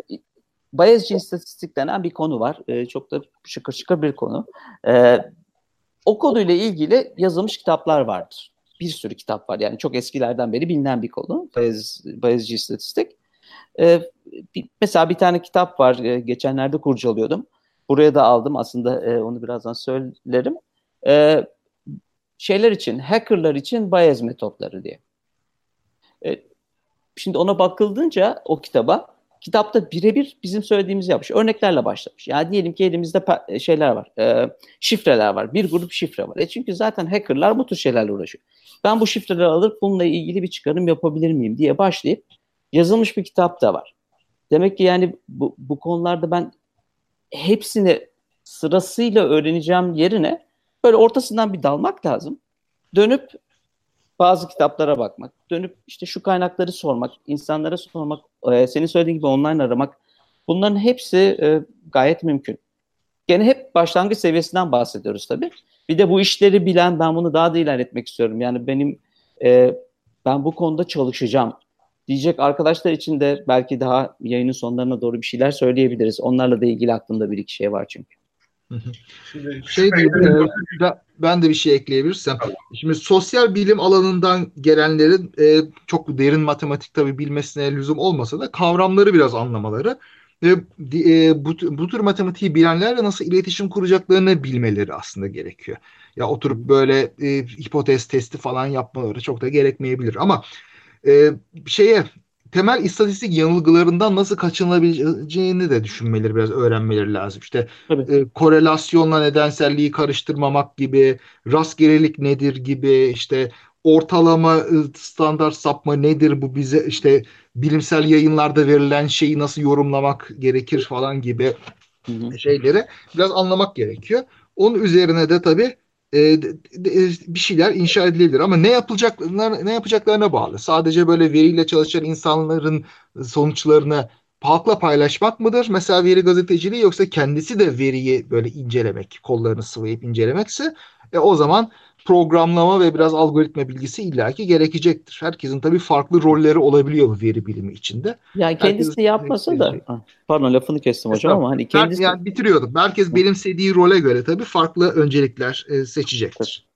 Bayezci istatistik denen bir konu var. E, çok da şıkır şıkır bir konu. E, o konuyla ilgili yazılmış kitaplar vardır. Bir sürü kitap var. Yani çok eskilerden beri bilinen bir konu. Bayez, Bayezci istatistik. E, bir, mesela bir tane kitap var. E, geçenlerde kurcalıyordum. Buraya da aldım. Aslında e, onu birazdan söylerim. E, şeyler için, hackerlar için Bayez metotları diye. E, şimdi ona bakıldınca o kitaba kitapta birebir bizim söylediğimizi yapmış. Örneklerle başlamış. Yani diyelim ki elimizde e, şeyler var, e, şifreler var. Bir grup şifre var. E çünkü zaten hackerlar bu tür şeylerle uğraşıyor. Ben bu şifreleri alıp bununla ilgili bir çıkarım yapabilir miyim diye başlayıp yazılmış bir kitap da var. Demek ki yani bu, bu konularda ben hepsini sırasıyla öğreneceğim yerine böyle ortasından bir dalmak lazım. Dönüp bazı kitaplara bakmak, dönüp işte şu kaynakları sormak, insanlara sormak, e, senin söylediğin gibi online aramak. Bunların hepsi e, gayet mümkün. Gene hep başlangıç seviyesinden bahsediyoruz tabii. Bir de bu işleri bilen, ben bunu daha da ilerletmek istiyorum. Yani benim, e, ben bu konuda çalışacağım diyecek arkadaşlar için de belki daha yayının sonlarına doğru bir şeyler söyleyebiliriz. Onlarla da ilgili aklımda bir iki şey var çünkü. Şimdi şey diyeyim, e, ben de bir şey ekleyebilirsem. Şimdi sosyal bilim alanından gelenlerin e, çok derin matematik tabi bilmesine lüzum olmasa da kavramları biraz anlamaları ve e, bu, bu tür matematiği bilenlerle nasıl iletişim kuracaklarını bilmeleri aslında gerekiyor. Ya oturup böyle e, hipotez testi falan yapmaları çok da gerekmeyebilir ama e, şeye temel istatistik yanılgılarından nasıl kaçınılabileceğini de düşünmeleri biraz öğrenmeleri lazım. İşte e, korelasyonla nedenselliği karıştırmamak gibi, rastgelelik nedir gibi, işte ortalama e, standart sapma nedir bu bize işte bilimsel yayınlarda verilen şeyi nasıl yorumlamak gerekir falan gibi hı hı. şeyleri biraz anlamak gerekiyor. Onun üzerine de tabii e, bir şeyler inşa edilebilir ama ne yapılacaklarına ne yapacaklarına bağlı. Sadece böyle veriyle çalışan insanların sonuçlarını halkla paylaşmak mıdır? Mesela veri gazeteciliği yoksa kendisi de veriyi böyle incelemek, kollarını sıvayıp incelemekse e, o zaman programlama ve biraz algoritma bilgisi illaki gerekecektir. Herkesin tabii farklı rolleri olabiliyor bu veri bilimi içinde. Yani kendisi Herkesin yapmasa da pardon lafını kestim hocam ama hani kendisi yani bitiriyordum. Herkes benimsediği role göre tabii farklı öncelikler e, seçecektir.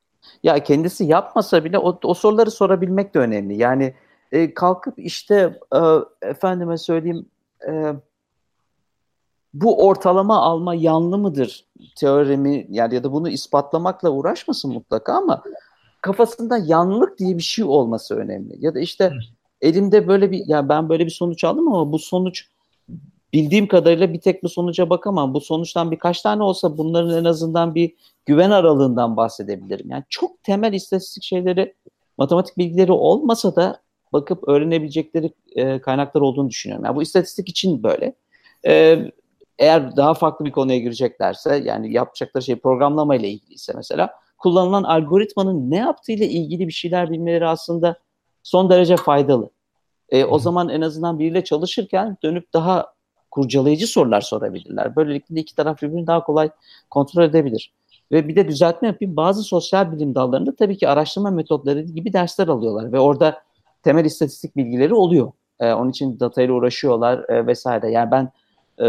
Ya kendisi yapmasa bile o, o soruları sorabilmek de önemli. Yani e, kalkıp işte e, efendime söyleyeyim e, bu ortalama alma yanlı mıdır teoremi yani ya da bunu ispatlamakla uğraşmasın mutlaka ama kafasında yanlılık diye bir şey olması önemli. Ya da işte elimde böyle bir ya ben böyle bir sonuç aldım ama bu sonuç bildiğim kadarıyla bir tek bu sonuca bakamam. Bu sonuçtan birkaç tane olsa bunların en azından bir güven aralığından bahsedebilirim. Yani çok temel istatistik şeyleri, matematik bilgileri olmasa da bakıp öğrenebilecekleri e, kaynaklar olduğunu düşünüyorum. Yani bu istatistik için böyle. E, eğer daha farklı bir konuya gireceklerse yani yapacakları şey programlama ile ilgiliyse mesela kullanılan algoritmanın ne yaptığıyla ilgili bir şeyler bilmeleri aslında son derece faydalı. E, o zaman en azından biriyle çalışırken dönüp daha kurcalayıcı sorular sorabilirler. Böylelikle iki taraf birbirini daha kolay kontrol edebilir. Ve bir de düzeltme yapayım. Bazı sosyal bilim dallarında tabii ki araştırma metotları gibi dersler alıyorlar ve orada temel istatistik bilgileri oluyor. E, onun için datayla uğraşıyorlar e, vesaire. Yani ben e,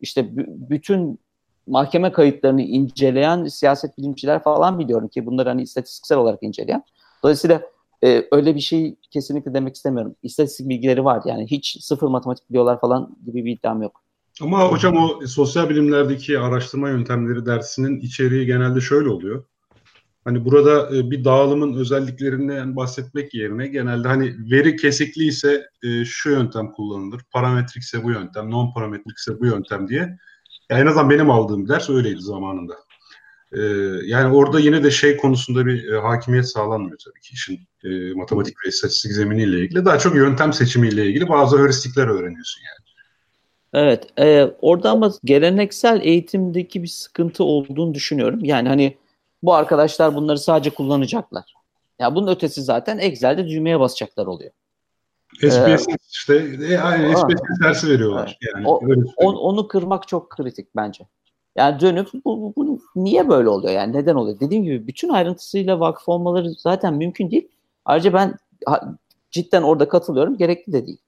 işte bütün mahkeme kayıtlarını inceleyen siyaset bilimciler falan biliyorum ki bunları hani istatistiksel olarak inceleyen. Dolayısıyla e, öyle bir şey kesinlikle demek istemiyorum. İstatistik bilgileri var yani hiç sıfır matematik biliyorlar falan gibi bir iddiam yok. Ama hocam o sosyal bilimlerdeki araştırma yöntemleri dersinin içeriği genelde şöyle oluyor. Hani burada e, bir dağılımın özelliklerinden bahsetmek yerine genelde hani veri kesikli ise e, şu yöntem kullanılır, parametrikse bu yöntem, non parametrikse bu yöntem diye. Yani en azından benim aldığım ders öyleydi zamanında. E, yani orada yine de şey konusunda bir hakimiyet sağlanmıyor tabii ki işin matematik ve istatistik zeminiyle ilgili. Daha çok yöntem seçimiyle ilgili bazı heuristikler öğreniyorsun yani. Evet, e, orada ama geleneksel eğitimdeki bir sıkıntı olduğunu düşünüyorum. Yani hani bu arkadaşlar bunları sadece kullanacaklar. Ya bunun ötesi zaten Excel'de düğmeye basacaklar oluyor. SPS ee, işte e, aynı SPS dersi veriyorlar. Evet. Yani, o, on, onu kırmak çok kritik bence. Yani dönüp bu, bu, bu niye böyle oluyor? Yani neden oluyor? Dediğim gibi bütün ayrıntısıyla vakıf olmaları zaten mümkün değil. Ayrıca ben ha, cidden orada katılıyorum. Gerekli de değil.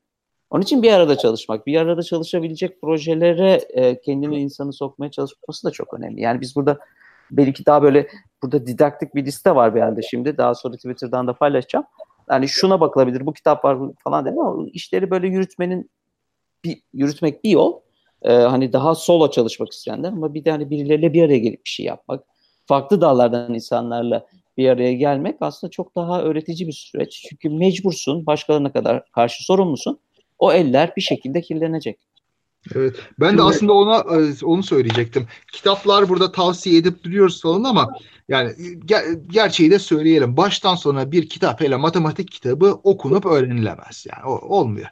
Onun için bir arada çalışmak, bir arada çalışabilecek projelere e, kendini insanı sokmaya çalışması da çok önemli. Yani biz burada belki daha böyle burada didaktik bir liste var bir yerde şimdi. Daha sonra Twitter'dan da paylaşacağım. Yani şuna bakılabilir, bu kitap var falan dedim ama işleri böyle yürütmenin bir, yürütmek bir yol. Ee, hani daha solo çalışmak isteyenler ama bir de hani birileriyle bir araya gelip bir şey yapmak. Farklı dallardan insanlarla bir araya gelmek aslında çok daha öğretici bir süreç. Çünkü mecbursun, başkalarına kadar karşı sorumlusun. O eller bir şekilde kirlenecek. Evet. Ben de aslında ona e, onu söyleyecektim. Kitaplar burada tavsiye edip duruyoruz falan ama yani ger- gerçeği de söyleyelim. Baştan sona bir kitap hele matematik kitabı okunup öğrenilemez. Yani o, olmuyor.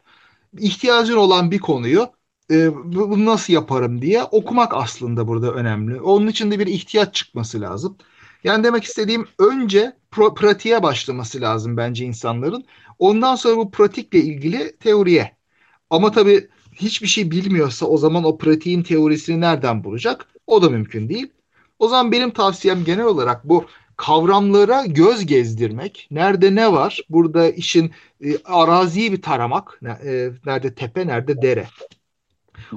İhtiyacın olan bir konuyu e, bunu nasıl yaparım diye okumak aslında burada önemli. Onun için de bir ihtiyaç çıkması lazım. Yani demek istediğim önce pro- pratiğe başlaması lazım bence insanların. Ondan sonra bu pratikle ilgili teoriye. Ama tabii hiçbir şey bilmiyorsa o zaman o pratiğin teorisini nereden bulacak? O da mümkün değil. O zaman benim tavsiyem genel olarak bu kavramlara göz gezdirmek. Nerede ne var? Burada işin e, araziyi bir taramak. E, nerede tepe, nerede dere.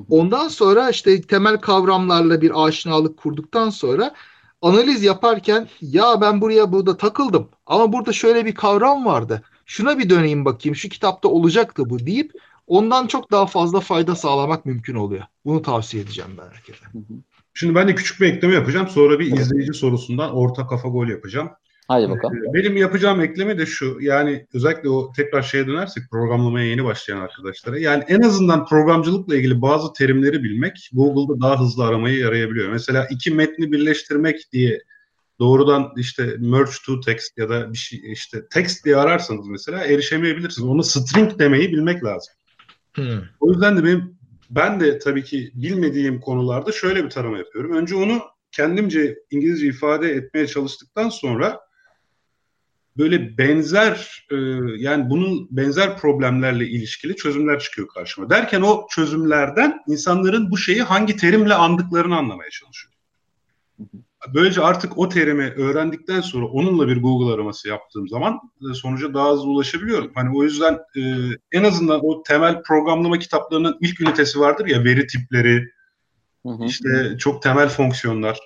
Ondan sonra işte temel kavramlarla bir aşinalık kurduktan sonra analiz yaparken ya ben buraya burada takıldım ama burada şöyle bir kavram vardı. Şuna bir döneyim bakayım şu kitapta olacaktı bu deyip ondan çok daha fazla fayda sağlamak mümkün oluyor. Bunu tavsiye edeceğim ben herkese. Şimdi ben de küçük bir ekleme yapacağım. Sonra bir izleyici sorusundan orta kafa gol yapacağım. Hadi bakalım. Ee, benim yapacağım ekleme de şu. Yani özellikle o tekrar şeye dönersek programlamaya yeni başlayan arkadaşlara. Yani en azından programcılıkla ilgili bazı terimleri bilmek Google'da daha hızlı aramayı yarayabiliyor. Mesela iki metni birleştirmek diye doğrudan işte merge to text ya da bir şey işte text diye ararsanız mesela erişemeyebilirsiniz. Onu string demeyi bilmek lazım. Hmm. O yüzden de benim ben de tabii ki bilmediğim konularda şöyle bir tarama yapıyorum. Önce onu kendimce İngilizce ifade etmeye çalıştıktan sonra böyle benzer e, yani bunun benzer problemlerle ilişkili çözümler çıkıyor karşıma. Derken o çözümlerden insanların bu şeyi hangi terimle andıklarını anlamaya çalışıyorum. Böylece artık o terimi öğrendikten sonra onunla bir Google araması yaptığım zaman e, sonuca daha hızlı ulaşabiliyorum. Hani o yüzden e, en azından o temel programlama kitaplarının ilk ünitesi vardır ya veri tipleri, hı hı. işte çok temel fonksiyonlar.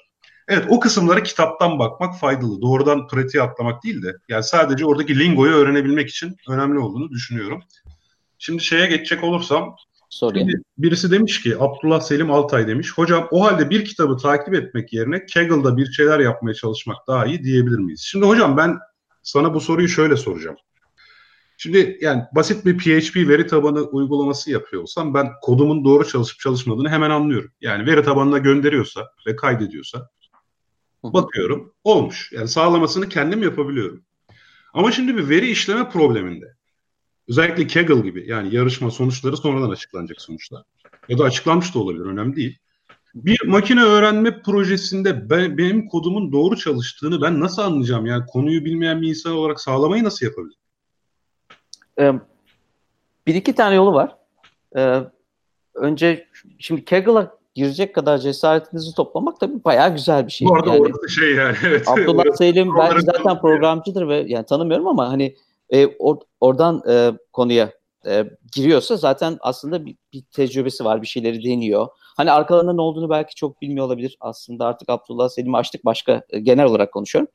Evet o kısımları kitaptan bakmak faydalı. Doğrudan pratiğe atlamak değil de yani sadece oradaki lingoyu öğrenebilmek için önemli olduğunu düşünüyorum. Şimdi şeye geçecek olursam Şimdi birisi demiş ki Abdullah Selim Altay demiş. Hocam o halde bir kitabı takip etmek yerine Kaggle'da bir şeyler yapmaya çalışmak daha iyi diyebilir miyiz? Şimdi hocam ben sana bu soruyu şöyle soracağım. Şimdi yani basit bir PHP veri tabanı uygulaması yapıyor olsam ben kodumun doğru çalışıp çalışmadığını hemen anlıyorum. Yani veri tabanına gönderiyorsa ve kaydediyorsa bakıyorum olmuş. Yani sağlamasını kendim yapabiliyorum. Ama şimdi bir veri işleme probleminde Özellikle Kaggle gibi yani yarışma sonuçları sonradan açıklanacak sonuçlar. Ya da açıklanmış da olabilir önemli değil. Bir makine öğrenme projesinde ben, benim kodumun doğru çalıştığını ben nasıl anlayacağım? Yani konuyu bilmeyen bir insan olarak sağlamayı nasıl yapabilirim? Ee, bir iki tane yolu var. Ee, önce şimdi Kaggle'a girecek kadar cesaretinizi toplamak tabii bayağı güzel bir şey. Bu arada yani, orası şey yani. Evet. Abdullah Selim belki zaten programcıdır ve yani tanımıyorum ama hani e, or, oradan e, konuya e, giriyorsa zaten aslında bir, bir tecrübesi var, bir şeyleri deniyor. Hani arkalarında ne olduğunu belki çok bilmiyor olabilir. Aslında artık Abdullah Selim'i açtık başka e, genel olarak konuşuyorum.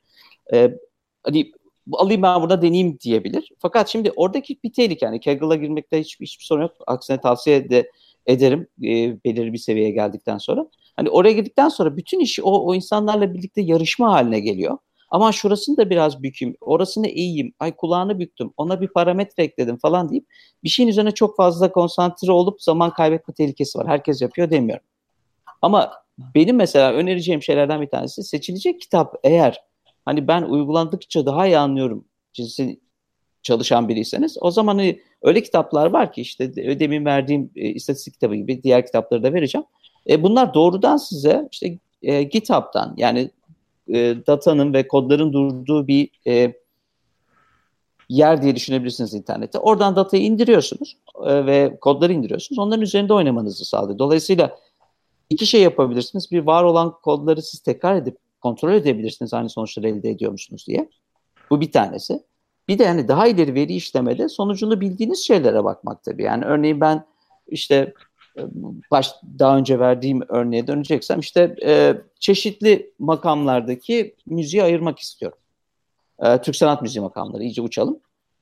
E, hani alayım ben burada deneyeyim diyebilir. Fakat şimdi oradaki bir tehlike yani Kaggle'a girmekte hiçbir, hiçbir sorun yok. Aksine tavsiye de ederim e, belirli bir seviyeye geldikten sonra. Hani oraya girdikten sonra bütün işi o, o insanlarla birlikte yarışma haline geliyor. Ama şurasını da biraz bükeyim, orasını eğeyim, ay kulağını büktüm, ona bir parametre ekledim falan deyip bir şeyin üzerine çok fazla konsantre olup zaman kaybetme tehlikesi var. Herkes yapıyor demiyorum. Ama benim mesela önereceğim şeylerden bir tanesi seçilecek kitap eğer hani ben uygulandıkça daha iyi anlıyorum cinsi çalışan biriyseniz o zaman hani öyle kitaplar var ki işte demin verdiğim e, istatistik kitabı gibi diğer kitapları da vereceğim. E, bunlar doğrudan size işte e, GitHub'dan yani e, datanın ve kodların durduğu bir e, yer diye düşünebilirsiniz internette. Oradan datayı indiriyorsunuz e, ve kodları indiriyorsunuz. Onların üzerinde oynamanızı sağlıyor. Dolayısıyla iki şey yapabilirsiniz. Bir var olan kodları siz tekrar edip kontrol edebilirsiniz aynı sonuçları elde ediyor musunuz diye. Bu bir tanesi. Bir de yani daha ileri veri işlemede sonucunu bildiğiniz şeylere bakmak tabii. Yani örneğin ben işte baş, daha önce verdiğim örneğe döneceksem işte e, çeşitli makamlardaki müziği ayırmak istiyorum. E, Türk sanat müziği makamları iyice uçalım.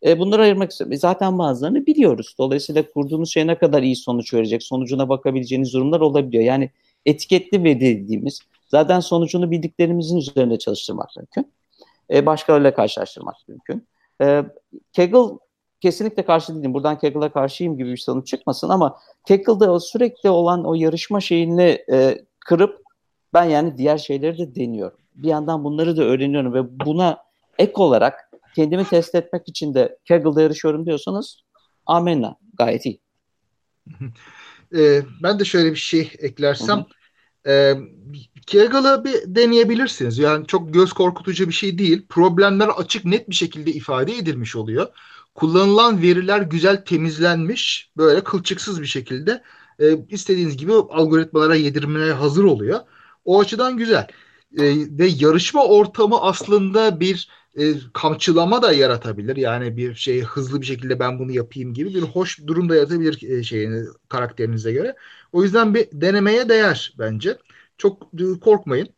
E, bunları ayırmak istiyorum. E, zaten bazılarını biliyoruz. Dolayısıyla kurduğunuz şey ne kadar iyi sonuç verecek, sonucuna bakabileceğiniz durumlar olabiliyor. Yani etiketli veri dediğimiz zaten sonucunu bildiklerimizin üzerinde çalıştırmak mümkün. E, başkalarıyla karşılaştırmak mümkün. E, Kaggle kesinlikle karşı değilim. Buradan Kaggle'a karşıyım gibi bir sonuç çıkmasın ama Kaggle'da sürekli olan o yarışma şeyini e, kırıp ben yani diğer şeyleri de deniyorum. Bir yandan bunları da öğreniyorum ve buna ek olarak kendimi test etmek için de Kaggle'da yarışıyorum diyorsanız amenna gayet iyi. e, ben de şöyle bir şey eklersem e, Kaggle'ı bir deneyebilirsiniz. Yani çok göz korkutucu bir şey değil. Problemler açık net bir şekilde ifade edilmiş oluyor. Kullanılan veriler güzel temizlenmiş. Böyle kılçıksız bir şekilde e, istediğiniz gibi algoritmalara yedirmeye hazır oluyor. O açıdan güzel. E, ve yarışma ortamı aslında bir e, kamçılama da yaratabilir. Yani bir şey hızlı bir şekilde ben bunu yapayım gibi bir hoş durum da yaratabilir e, şeyini karakterinize göre. O yüzden bir denemeye değer bence. Çok e, korkmayın.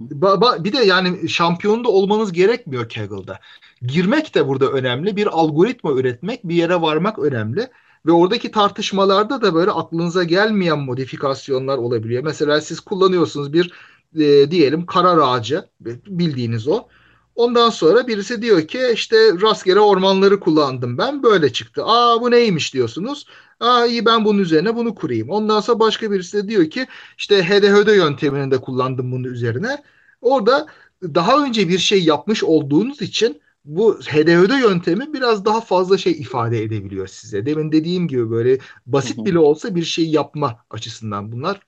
Ba, ba, bir de yani şampiyon olmanız gerekmiyor Kaggle'da. Girmek de burada önemli. Bir algoritma üretmek, bir yere varmak önemli. Ve oradaki tartışmalarda da böyle aklınıza gelmeyen modifikasyonlar olabiliyor. Mesela siz kullanıyorsunuz bir e, diyelim karar ağacı bildiğiniz o. Ondan sonra birisi diyor ki işte rastgele ormanları kullandım ben böyle çıktı. Aa bu neymiş diyorsunuz. Aa iyi ben bunun üzerine bunu kurayım. Ondan sonra başka birisi de diyor ki işte HDHD yöntemini de kullandım bunun üzerine. Orada daha önce bir şey yapmış olduğunuz için bu HDHD yöntemi biraz daha fazla şey ifade edebiliyor size. Demin dediğim gibi böyle basit bile olsa bir şey yapma açısından bunlar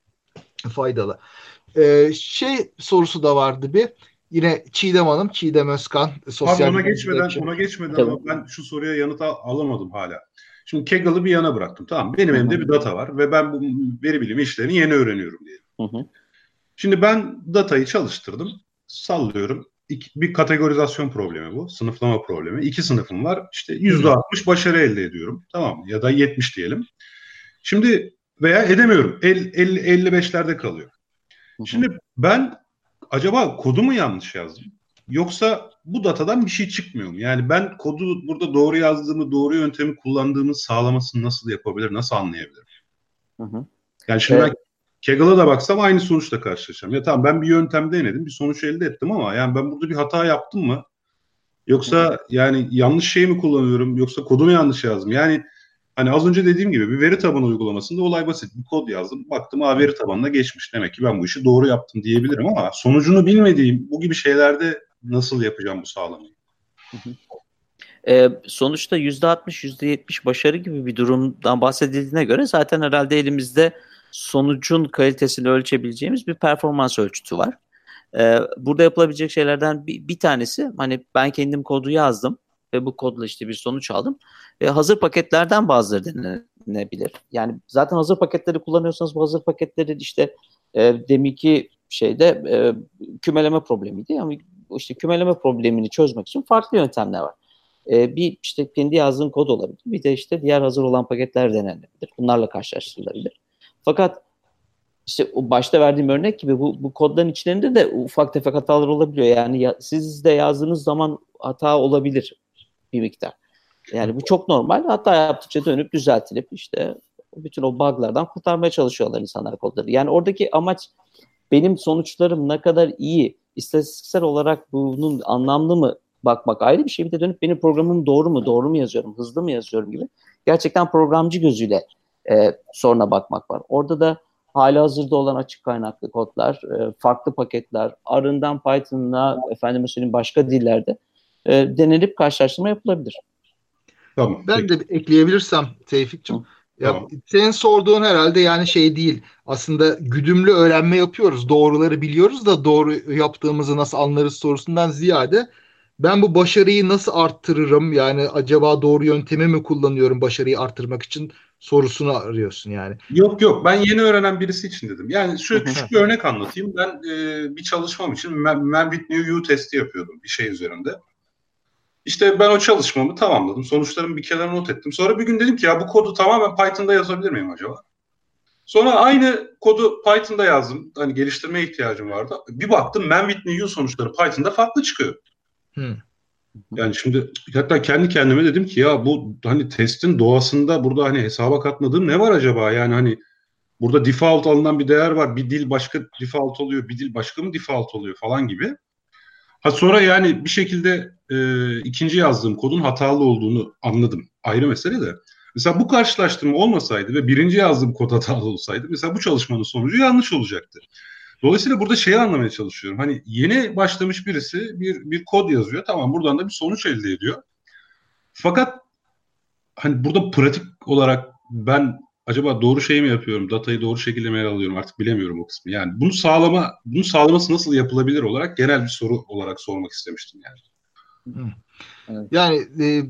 faydalı. Ee, şey sorusu da vardı bir Yine Çiğdem Hanım, Çiğdem Özkan. Sosyal Abi ona geçmeden, ona geçmeden Tabii. ama ben şu soruya yanıt al- alamadım hala. Şimdi Kaggle'ı bir yana bıraktım. Tamam benim Hı-hı. elimde bir data var ve ben bu veri bilimi işlerini yeni öğreniyorum diye. Şimdi ben datayı çalıştırdım. Sallıyorum. İki, bir kategorizasyon problemi bu. Sınıflama problemi. İki sınıfım var. İşte yüzde altmış başarı elde ediyorum. Tamam Ya da yetmiş diyelim. Şimdi veya edemiyorum. El, 50, 55'lerde kalıyor. Şimdi ben acaba kodu mu yanlış yazdım? Yoksa bu datadan bir şey çıkmıyor mu? Yani ben kodu burada doğru yazdığımı, doğru yöntemi kullandığımı sağlamasını nasıl yapabilir, nasıl anlayabilirim? Hı hı. Yani şimdi evet. ben Kaggle'a da baksam aynı sonuçla karşılaşacağım. Ya tamam ben bir yöntem denedim, bir sonuç elde ettim ama yani ben burada bir hata yaptım mı? Yoksa yani yanlış şey mi kullanıyorum, yoksa kodu mu yanlış yazdım? Yani Hani az önce dediğim gibi bir veri tabanı uygulamasında olay basit. Bir kod yazdım. Baktım ha veri tabanına geçmiş. Demek ki ben bu işi doğru yaptım diyebilirim ama sonucunu bilmediğim bu gibi şeylerde nasıl yapacağım bu sağlamayı? Ee, sonuçta %60, %70 başarı gibi bir durumdan bahsedildiğine göre zaten herhalde elimizde sonucun kalitesini ölçebileceğimiz bir performans ölçütü var. Ee, burada yapılabilecek şeylerden bir, bir tanesi hani ben kendim kodu yazdım ve bu kodla işte bir sonuç aldım. E, hazır paketlerden bazıları denenebilir. Yani zaten hazır paketleri kullanıyorsanız bu hazır paketleri işte e, deminki şeyde e, kümeleme problemiydi ama işte kümeleme problemini çözmek için farklı yöntemler var. E, bir işte kendi yazdığın kod olabilir. Bir de işte diğer hazır olan paketler denenebilir. Bunlarla karşılaştırılabilir. Fakat işte o başta verdiğim örnek gibi bu, bu kodların içlerinde de ufak tefek hatalar olabiliyor. Yani ya, siz de yazdığınız zaman hata olabilir bir miktar. Yani bu çok normal. Hatta yaptıkça dönüp düzeltilip işte bütün o buglardan kurtarmaya çalışıyorlar insanlar kodları. Yani oradaki amaç benim sonuçlarım ne kadar iyi, istatistiksel olarak bunun anlamlı mı bakmak ayrı bir şey. Bir de dönüp benim programım doğru mu, doğru mu yazıyorum, hızlı mı yazıyorum gibi. Gerçekten programcı gözüyle e, soruna bakmak var. Orada da hali hazırda olan açık kaynaklı kodlar, e, farklı paketler, R'ından Python'la, efendim söyleyeyim başka dillerde e, denenip karşılaştırma yapılabilir. Tamam. Ben peki. de ekleyebilirsem Tevfik'cim. Ya tamam. senin sorduğun herhalde yani şey değil. Aslında güdümlü öğrenme yapıyoruz. Doğruları biliyoruz da doğru yaptığımızı nasıl anlarız sorusundan ziyade ben bu başarıyı nasıl arttırırım? Yani acaba doğru yöntemi mi kullanıyorum başarıyı arttırmak için sorusunu arıyorsun yani. Yok yok ben yeni öğrenen birisi için dedim. Yani şöyle küçük bir örnek anlatayım. Ben e, bir çalışmam için Man with U testi yapıyordum bir şey üzerinde. İşte ben o çalışmamı tamamladım. Sonuçlarımı bir kenara not ettim. Sonra bir gün dedim ki ya bu kodu tamamen Python'da yazabilir miyim acaba? Sonra aynı kodu Python'da yazdım. Hani geliştirmeye ihtiyacım vardı. Bir baktım Man with New sonuçları Python'da farklı çıkıyor. Hmm. Yani şimdi hatta kendi kendime dedim ki ya bu hani testin doğasında burada hani hesaba katmadığım ne var acaba? Yani hani burada default alınan bir değer var. Bir dil başka default oluyor. Bir dil başka mı default oluyor falan gibi. Ha sonra yani bir şekilde e, ikinci yazdığım kodun hatalı olduğunu anladım. Ayrı mesele de. Mesela bu karşılaştırma olmasaydı ve birinci yazdığım kod hatalı olsaydı mesela bu çalışmanın sonucu yanlış olacaktı. Dolayısıyla burada şeyi anlamaya çalışıyorum. Hani yeni başlamış birisi bir, bir kod yazıyor. Tamam buradan da bir sonuç elde ediyor. Fakat hani burada pratik olarak ben acaba doğru şey mi yapıyorum? Datayı doğru şekilde mi alıyorum? Artık bilemiyorum o kısmı. Yani bunu sağlama bunu sağlaması nasıl yapılabilir olarak genel bir soru olarak sormak istemiştim yani. Yani e,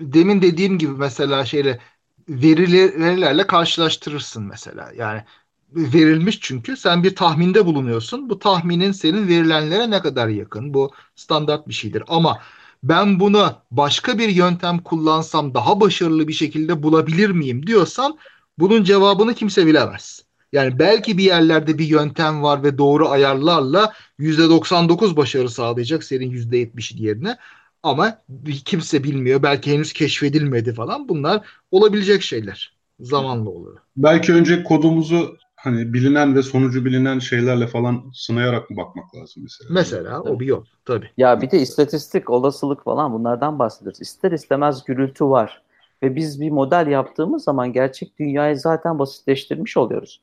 demin dediğim gibi mesela şeyle verilerle karşılaştırırsın mesela. Yani verilmiş çünkü sen bir tahminde bulunuyorsun. Bu tahminin senin verilenlere ne kadar yakın? Bu standart bir şeydir. Ama ben bunu başka bir yöntem kullansam daha başarılı bir şekilde bulabilir miyim diyorsan bunun cevabını kimse bilemez. Yani belki bir yerlerde bir yöntem var ve doğru ayarlarla %99 başarı sağlayacak senin %70'in yerine. Ama kimse bilmiyor. Belki henüz keşfedilmedi falan. Bunlar olabilecek şeyler. Zamanla olur. Belki önce kodumuzu hani bilinen ve sonucu bilinen şeylerle falan sınayarak mı bakmak lazım mesela? Mesela o bir yol tabii. Ya bir de istatistik, olasılık falan bunlardan bahsediyoruz. İster istemez gürültü var. Ve biz bir model yaptığımız zaman gerçek dünyayı zaten basitleştirmiş oluyoruz.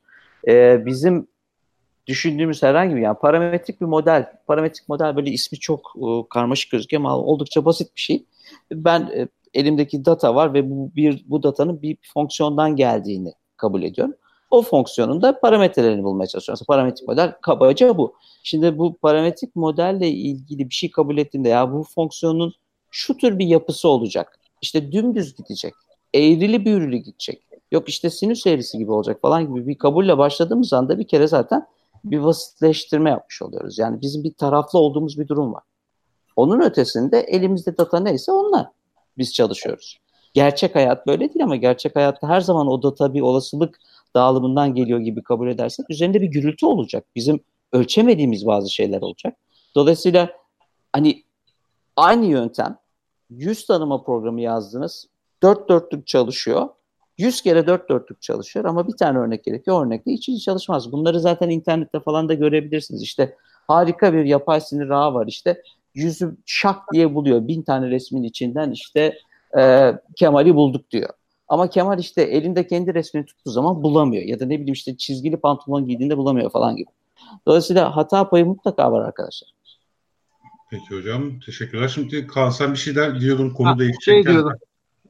Ee, bizim düşündüğümüz herhangi bir yani parametrik bir model, parametrik model böyle ismi çok e, karmaşık gözüküyor ama oldukça basit bir şey. Ben e, elimdeki data var ve bu bir bu datanın bir fonksiyondan geldiğini kabul ediyorum. O fonksiyonun da parametrelerini bulmaya çalışıyorum. Mesela parametrik model kabaca bu. Şimdi bu parametrik modelle ilgili bir şey kabul ettiğinde ya bu fonksiyonun şu tür bir yapısı olacak. İşte dümdüz gidecek. Eğrili büğrülü gidecek. Yok işte sinüs eğrisi gibi olacak falan gibi bir kabulle başladığımız anda bir kere zaten bir basitleştirme yapmış oluyoruz. Yani bizim bir taraflı olduğumuz bir durum var. Onun ötesinde elimizde data neyse onunla biz çalışıyoruz. Gerçek hayat böyle değil ama gerçek hayatta her zaman o data bir olasılık dağılımından geliyor gibi kabul edersek üzerinde bir gürültü olacak. Bizim ölçemediğimiz bazı şeyler olacak. Dolayısıyla hani aynı yöntem 100 tanıma programı yazdınız. Dört dörtlük çalışıyor. 100 kere dört dörtlük çalışıyor ama bir tane örnek gerekiyor. Örnekle hiç hiç çalışmaz. Bunları zaten internette falan da görebilirsiniz. İşte harika bir yapay sinir ağı var. İşte yüzü şak diye buluyor. Bin tane resmin içinden işte e, Kemal'i bulduk diyor. Ama Kemal işte elinde kendi resmini tuttuğu zaman bulamıyor. Ya da ne bileyim işte çizgili pantolon giydiğinde bulamıyor falan gibi. Dolayısıyla hata payı mutlaka var arkadaşlar. Peki hocam. Teşekkürler. Şimdi Kaan sen bir şey der, diyordun konu ha, değişecekken. Şey diyordum.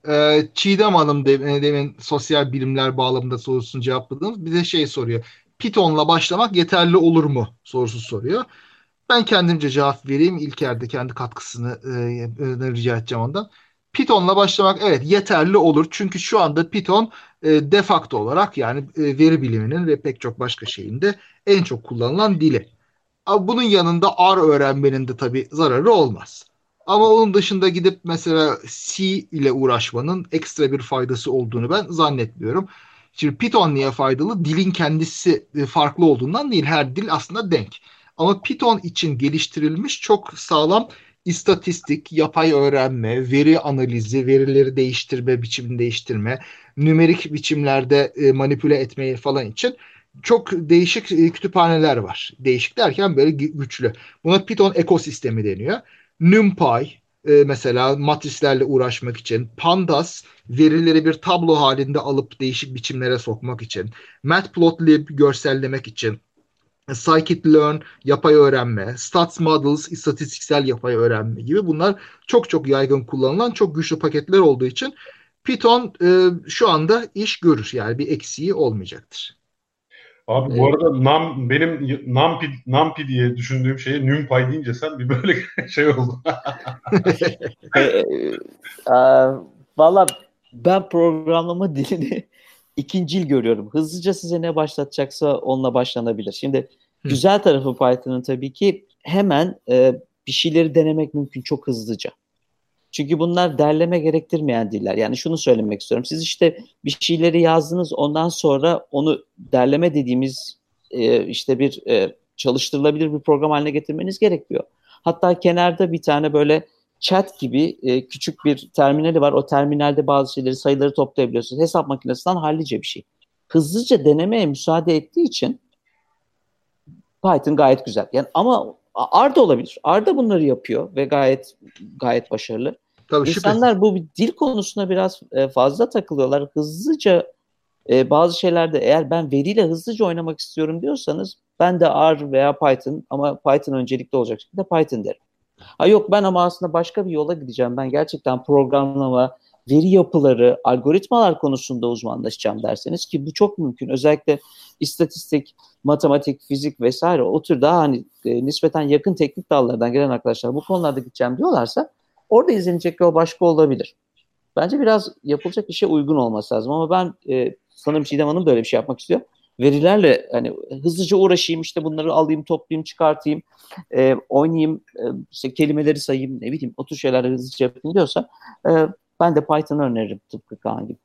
Ee, Çiğdem Hanım demin, demin sosyal bilimler bağlamında sorusunu cevapladınız. Bize şey soruyor. Python'la başlamak yeterli olur mu sorusu soruyor. Ben kendimce cevap vereyim. İlker de kendi katkısını e, rica edeceğim ondan. Python'la başlamak evet yeterli olur. Çünkü şu anda Python e, de facto olarak yani e, veri biliminin ve pek çok başka şeyin de en çok kullanılan dili. Bunun yanında R öğrenmenin de tabii zararı olmaz. Ama onun dışında gidip mesela C ile uğraşmanın ekstra bir faydası olduğunu ben zannetmiyorum. Şimdi Python niye faydalı? Dilin kendisi e, farklı olduğundan değil. Her dil aslında denk. Ama Python için geliştirilmiş çok sağlam istatistik, yapay öğrenme, veri analizi, verileri değiştirme, biçimini değiştirme, nümerik biçimlerde e, manipüle etmeyi falan için çok değişik e, kütüphaneler var. Değişik derken böyle güçlü. Buna Python ekosistemi deniyor. NumPy e, mesela matrislerle uğraşmak için, Pandas verileri bir tablo halinde alıp değişik biçimlere sokmak için, Matplotlib görsellemek için, scikit-learn yapay öğrenme, stats models istatistiksel yapay öğrenme gibi bunlar çok çok yaygın kullanılan çok güçlü paketler olduğu için Python e, şu anda iş görür yani bir eksiği olmayacaktır. Abi bu arada nam benim nampi nampi diye düşündüğüm şeye numpy deyince sen bir böyle şey oldu. e, e, Valla ben programlama dilini ikincil görüyorum. Hızlıca size ne başlatacaksa onunla başlanabilir. Şimdi Hı. güzel tarafı Python'ın tabii ki hemen e, bir şeyleri denemek mümkün çok hızlıca. Çünkü bunlar derleme gerektirmeyen diller. Yani şunu söylemek istiyorum. Siz işte bir şeyleri yazdınız ondan sonra onu derleme dediğimiz e, işte bir e, çalıştırılabilir bir program haline getirmeniz gerekiyor. Hatta kenarda bir tane böyle chat gibi e, küçük bir terminali var. O terminalde bazı şeyleri sayıları toplayabiliyorsunuz. Hesap makinesinden hallice bir şey. Hızlıca denemeye müsaade ettiği için Python gayet güzel. Yani ama Arda olabilir. Arda bunları yapıyor ve gayet gayet başarılı. Tabii, İnsanlar şüphesiz. bu dil konusuna biraz e, fazla takılıyorlar. Hızlıca e, bazı şeylerde eğer ben veriyle hızlıca oynamak istiyorum diyorsanız ben de R veya Python ama Python öncelikli olacak şekilde Python derim. Ha yok ben ama aslında başka bir yola gideceğim. Ben gerçekten programlama, veri yapıları, algoritmalar konusunda uzmanlaşacağım derseniz ki bu çok mümkün. Özellikle istatistik, matematik, fizik vesaire o tür daha hani e, nispeten yakın teknik dallardan gelen arkadaşlar bu konularda gideceğim diyorlarsa orada izlenecek yol başka olabilir. Bence biraz yapılacak işe uygun olması lazım ama ben e, sanırım Çiğdem Hanım böyle bir şey yapmak istiyor. Verilerle hani hızlıca uğraşayım işte bunları alayım toplayayım çıkartayım e, oynayayım e, işte kelimeleri sayayım ne bileyim o tür şeyler hızlıca yapayım diyorsa e, ben de Python'ı öneririm tıpkı Kaan gibi.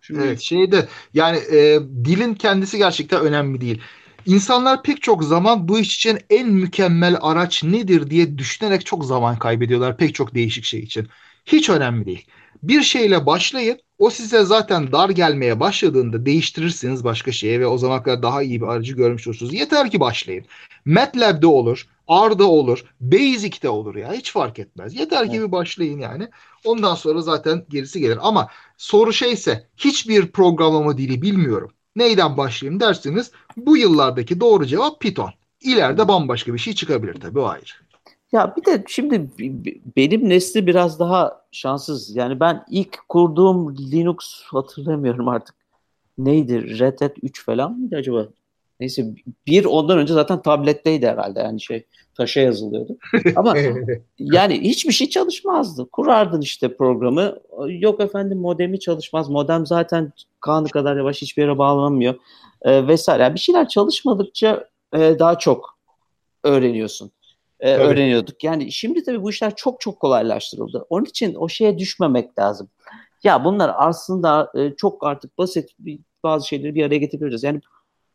Şimdi... Evet şeyde yani e, dilin kendisi gerçekten önemli değil. İnsanlar pek çok zaman bu iş için en mükemmel araç nedir diye düşünerek çok zaman kaybediyorlar pek çok değişik şey için. Hiç önemli değil. Bir şeyle başlayın. O size zaten dar gelmeye başladığında değiştirirsiniz başka şeye ve o zaman kadar daha iyi bir aracı görmüş olursunuz. Yeter ki başlayın. MATLAB'de olur, R'da olur, Basic'te olur ya hiç fark etmez. Yeter ki bir başlayın yani. Ondan sonra zaten gerisi gelir. Ama soru şeyse hiçbir programlama dili bilmiyorum. Neyden başlayayım derseniz bu yıllardaki doğru cevap Python. İleride bambaşka bir şey çıkabilir tabii o ayrı. Ya bir de şimdi benim nesli biraz daha şanssız. Yani ben ilk kurduğum Linux hatırlamıyorum artık. Neydi? Red Hat 3 falan mıydı acaba? Neyse bir ondan önce zaten tabletteydi herhalde yani şey taşa yazılıyordu. Ama yani hiçbir şey çalışmazdı. Kurardın işte programı. Yok efendim modemi çalışmaz. Modem zaten kanı kadar yavaş hiçbir yere bağlanamıyor. E, vesaire. Yani bir şeyler çalışmadıkça e, daha çok öğreniyorsun. E, öğreniyorduk. Yani şimdi tabii bu işler çok çok kolaylaştırıldı. Onun için o şeye düşmemek lazım. Ya bunlar aslında e, çok artık basit bazı şeyleri bir araya getirebiliriz. Yani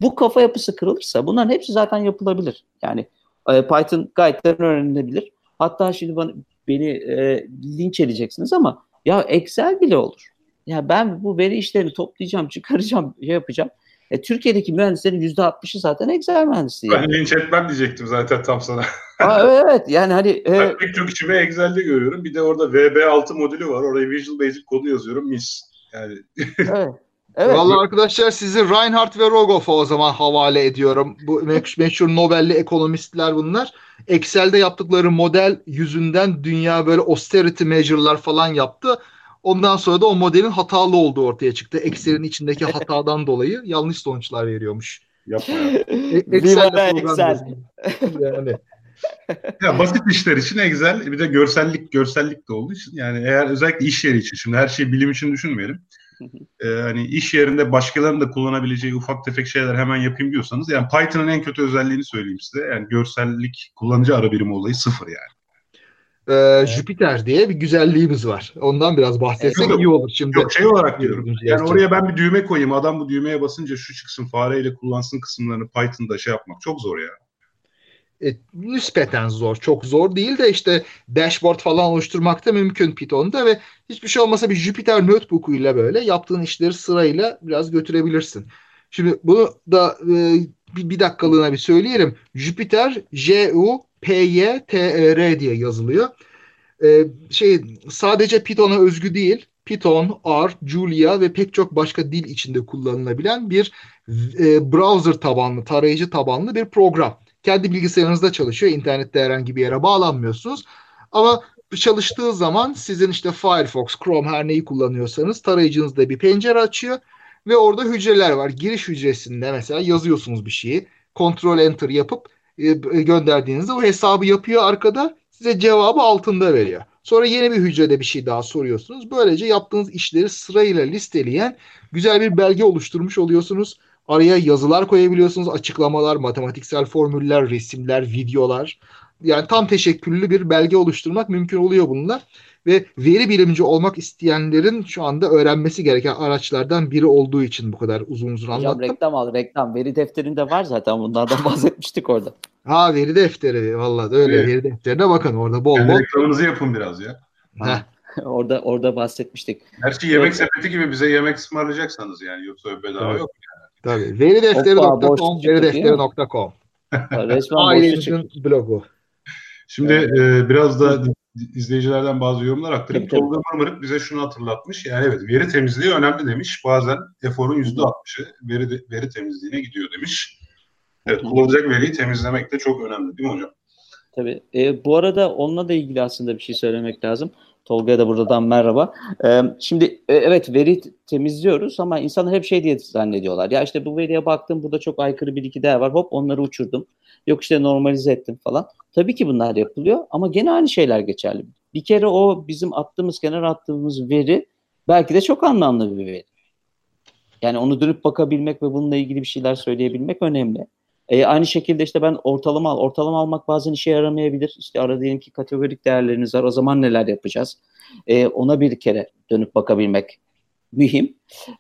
bu kafa yapısı kırılırsa bunların hepsi zaten yapılabilir. Yani e, Python gayet öğrenilebilir. Hatta şimdi bana, beni e, linç edeceksiniz ama ya Excel bile olur. Ya ben bu veri işlerini toplayacağım, çıkaracağım, şey yapacağım. E, Türkiye'deki mühendislerin yüzde 60'ı zaten Excel mühendisliği. Ben linç etmem diyecektim zaten tam sana. Aa, evet yani hani. E, ben pek çok işimi Excel'de görüyorum. Bir de orada VB6 modülü var. Oraya Visual Basic kodu yazıyorum. Mis. Yani. evet. Evet. Vallahi arkadaşlar sizi Reinhardt ve Rogoff'a o zaman havale ediyorum. Bu meşhur Nobel'li ekonomistler bunlar. Excel'de yaptıkları model yüzünden dünya böyle austerity measure'lar falan yaptı. Ondan sonra da o modelin hatalı olduğu ortaya çıktı. Excel'in içindeki hatadan dolayı yanlış sonuçlar veriyormuş. Yapma ya. E, Excel. yani. ya basit işler için Excel bir de görsellik görsellik de olduğu için yani eğer özellikle iş yeri için şimdi her şeyi bilim için düşünmeyelim e, hani iş yerinde başkalarının da kullanabileceği ufak tefek şeyler hemen yapayım diyorsanız yani Python'ın en kötü özelliğini söyleyeyim size. Yani görsellik kullanıcı ara birimi olayı sıfır yani. Ee, evet. Jüpiter diye bir güzelliğimiz var. Ondan biraz bahsetsek iyi olur şimdi. Yok şey olarak diyorum. Yani oraya ben bir düğme koyayım. Adam bu düğmeye basınca şu çıksın fareyle kullansın kısımlarını Python'da şey yapmak çok zor ya e, nispeten zor. Çok zor değil de işte dashboard falan oluşturmak da mümkün Python'da ve hiçbir şey olmasa bir Jupyter Notebook ile böyle yaptığın işleri sırayla biraz götürebilirsin. Şimdi bunu da e, bir, bir dakikalığına bir söyleyelim. Jupyter J-U-P-Y-T-E-R diye yazılıyor. E, şey sadece Python'a özgü değil. Python, R, Julia ve pek çok başka dil içinde kullanılabilen bir e, browser tabanlı, tarayıcı tabanlı bir program. Kendi bilgisayarınızda çalışıyor. İnternette herhangi bir yere bağlanmıyorsunuz. Ama çalıştığı zaman sizin işte Firefox, Chrome her neyi kullanıyorsanız tarayıcınızda bir pencere açıyor ve orada hücreler var. Giriş hücresinde mesela yazıyorsunuz bir şeyi. Ctrl Enter yapıp e, gönderdiğinizde o hesabı yapıyor arkada size cevabı altında veriyor. Sonra yeni bir hücrede bir şey daha soruyorsunuz. Böylece yaptığınız işleri sırayla listeleyen güzel bir belge oluşturmuş oluyorsunuz. Araya yazılar koyabiliyorsunuz, açıklamalar, matematiksel formüller, resimler, videolar. Yani tam teşekküllü bir belge oluşturmak mümkün oluyor bununla. Ve veri bilimci olmak isteyenlerin şu anda öğrenmesi gereken araçlardan biri olduğu için bu kadar uzun uzun Hocam anlattım. reklam al reklam. Veri defterinde var zaten bunlardan bahsetmiştik orada. Ha veri defteri vallahi öyle Evet. veri defterine bakın orada bol bol. reklamınızı yapın biraz ya. Heh. orada orada bahsetmiştik. Gerçi yemek sepeti gibi bize yemek ısmarlayacaksanız yani yoksa bedava Evet. yok. Tabii. Veridefteri.com. Resmen boşu çıktı. Ailenizin blogu. Şimdi e, biraz da izleyicilerden bazı yorumlar tabii. Tolga Marmarik bize şunu hatırlatmış. Yani evet veri temizliği önemli demiş. Bazen eforun %60'ı veri, de- veri temizliğine gidiyor demiş. Evet kullanılacak veriyi temizlemek de çok önemli değil mi hocam? Tabii. E, bu arada onunla da ilgili aslında bir şey söylemek lazım. Tolga'ya da buradan merhaba. E, şimdi e, evet veri temizliyoruz ama insanlar hep şey diye zannediyorlar. Ya işte bu veriye baktım burada çok aykırı bir iki değer var. Hop onları uçurdum. Yok işte normalize ettim falan. Tabii ki bunlar yapılıyor ama gene aynı şeyler geçerli. Bir kere o bizim attığımız, kenara attığımız veri belki de çok anlamlı bir veri. Yani onu dönüp bakabilmek ve bununla ilgili bir şeyler söyleyebilmek önemli. E, aynı şekilde işte ben ortalama al. Ortalama almak bazen işe yaramayabilir. İşte arada diyelim ki kategorik değerleriniz var. O zaman neler yapacağız? E, ona bir kere dönüp bakabilmek mühim.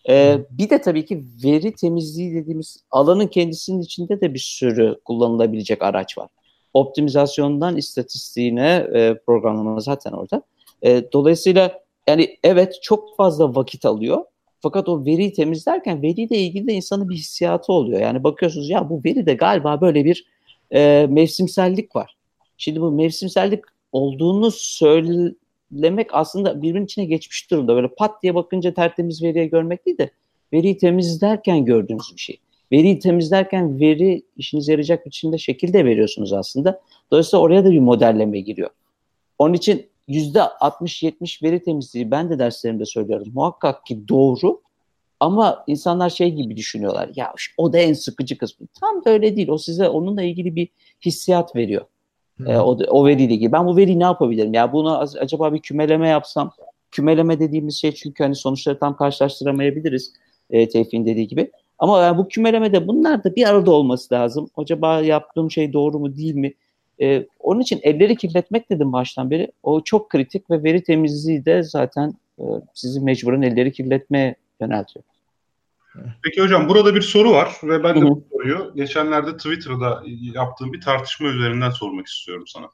E, bir de tabii ki veri temizliği dediğimiz alanın kendisinin içinde de bir sürü kullanılabilecek araç var. Optimizasyondan istatistiğine e, programlama zaten orada. E, dolayısıyla yani evet çok fazla vakit alıyor. Fakat o veriyi temizlerken veriyle ilgili de insanın bir hissiyatı oluyor. Yani bakıyorsunuz ya bu veride galiba böyle bir e, mevsimsellik var. Şimdi bu mevsimsellik olduğunu söylemek aslında birbirinin içine geçmiş durumda. Böyle pat diye bakınca tertemiz veriye görmek değil de veriyi temizlerken gördüğünüz bir şey. Veriyi temizlerken veri işinize yarayacak biçimde şekilde veriyorsunuz aslında. Dolayısıyla oraya da bir modelleme giriyor. Onun için 60-70 veri temizliği ben de derslerimde söylüyorum. Muhakkak ki doğru ama insanlar şey gibi düşünüyorlar. Ya o da en sıkıcı kısmı. Tam da öyle değil. O size onunla ilgili bir hissiyat veriyor. E, o, o veriyle ilgili. Ben bu veriyi ne yapabilirim? Ya bunu az- acaba bir kümeleme yapsam. Kümeleme dediğimiz şey çünkü hani sonuçları tam karşılaştıramayabiliriz. E, Tevfik'in dediği gibi. Ama yani bu kümelemede bunlar da bir arada olması lazım. Acaba yaptığım şey doğru mu değil mi? E, onun için elleri kirletmek dedim baştan beri. O çok kritik ve veri temizliği de zaten e, sizi mecburen elleri kirletmeye yöneltiyor. Peki hocam burada bir soru var ve ben de Hı hı. bu soruyu geçenlerde Twitter'da yaptığım bir tartışma üzerinden sormak istiyorum sana.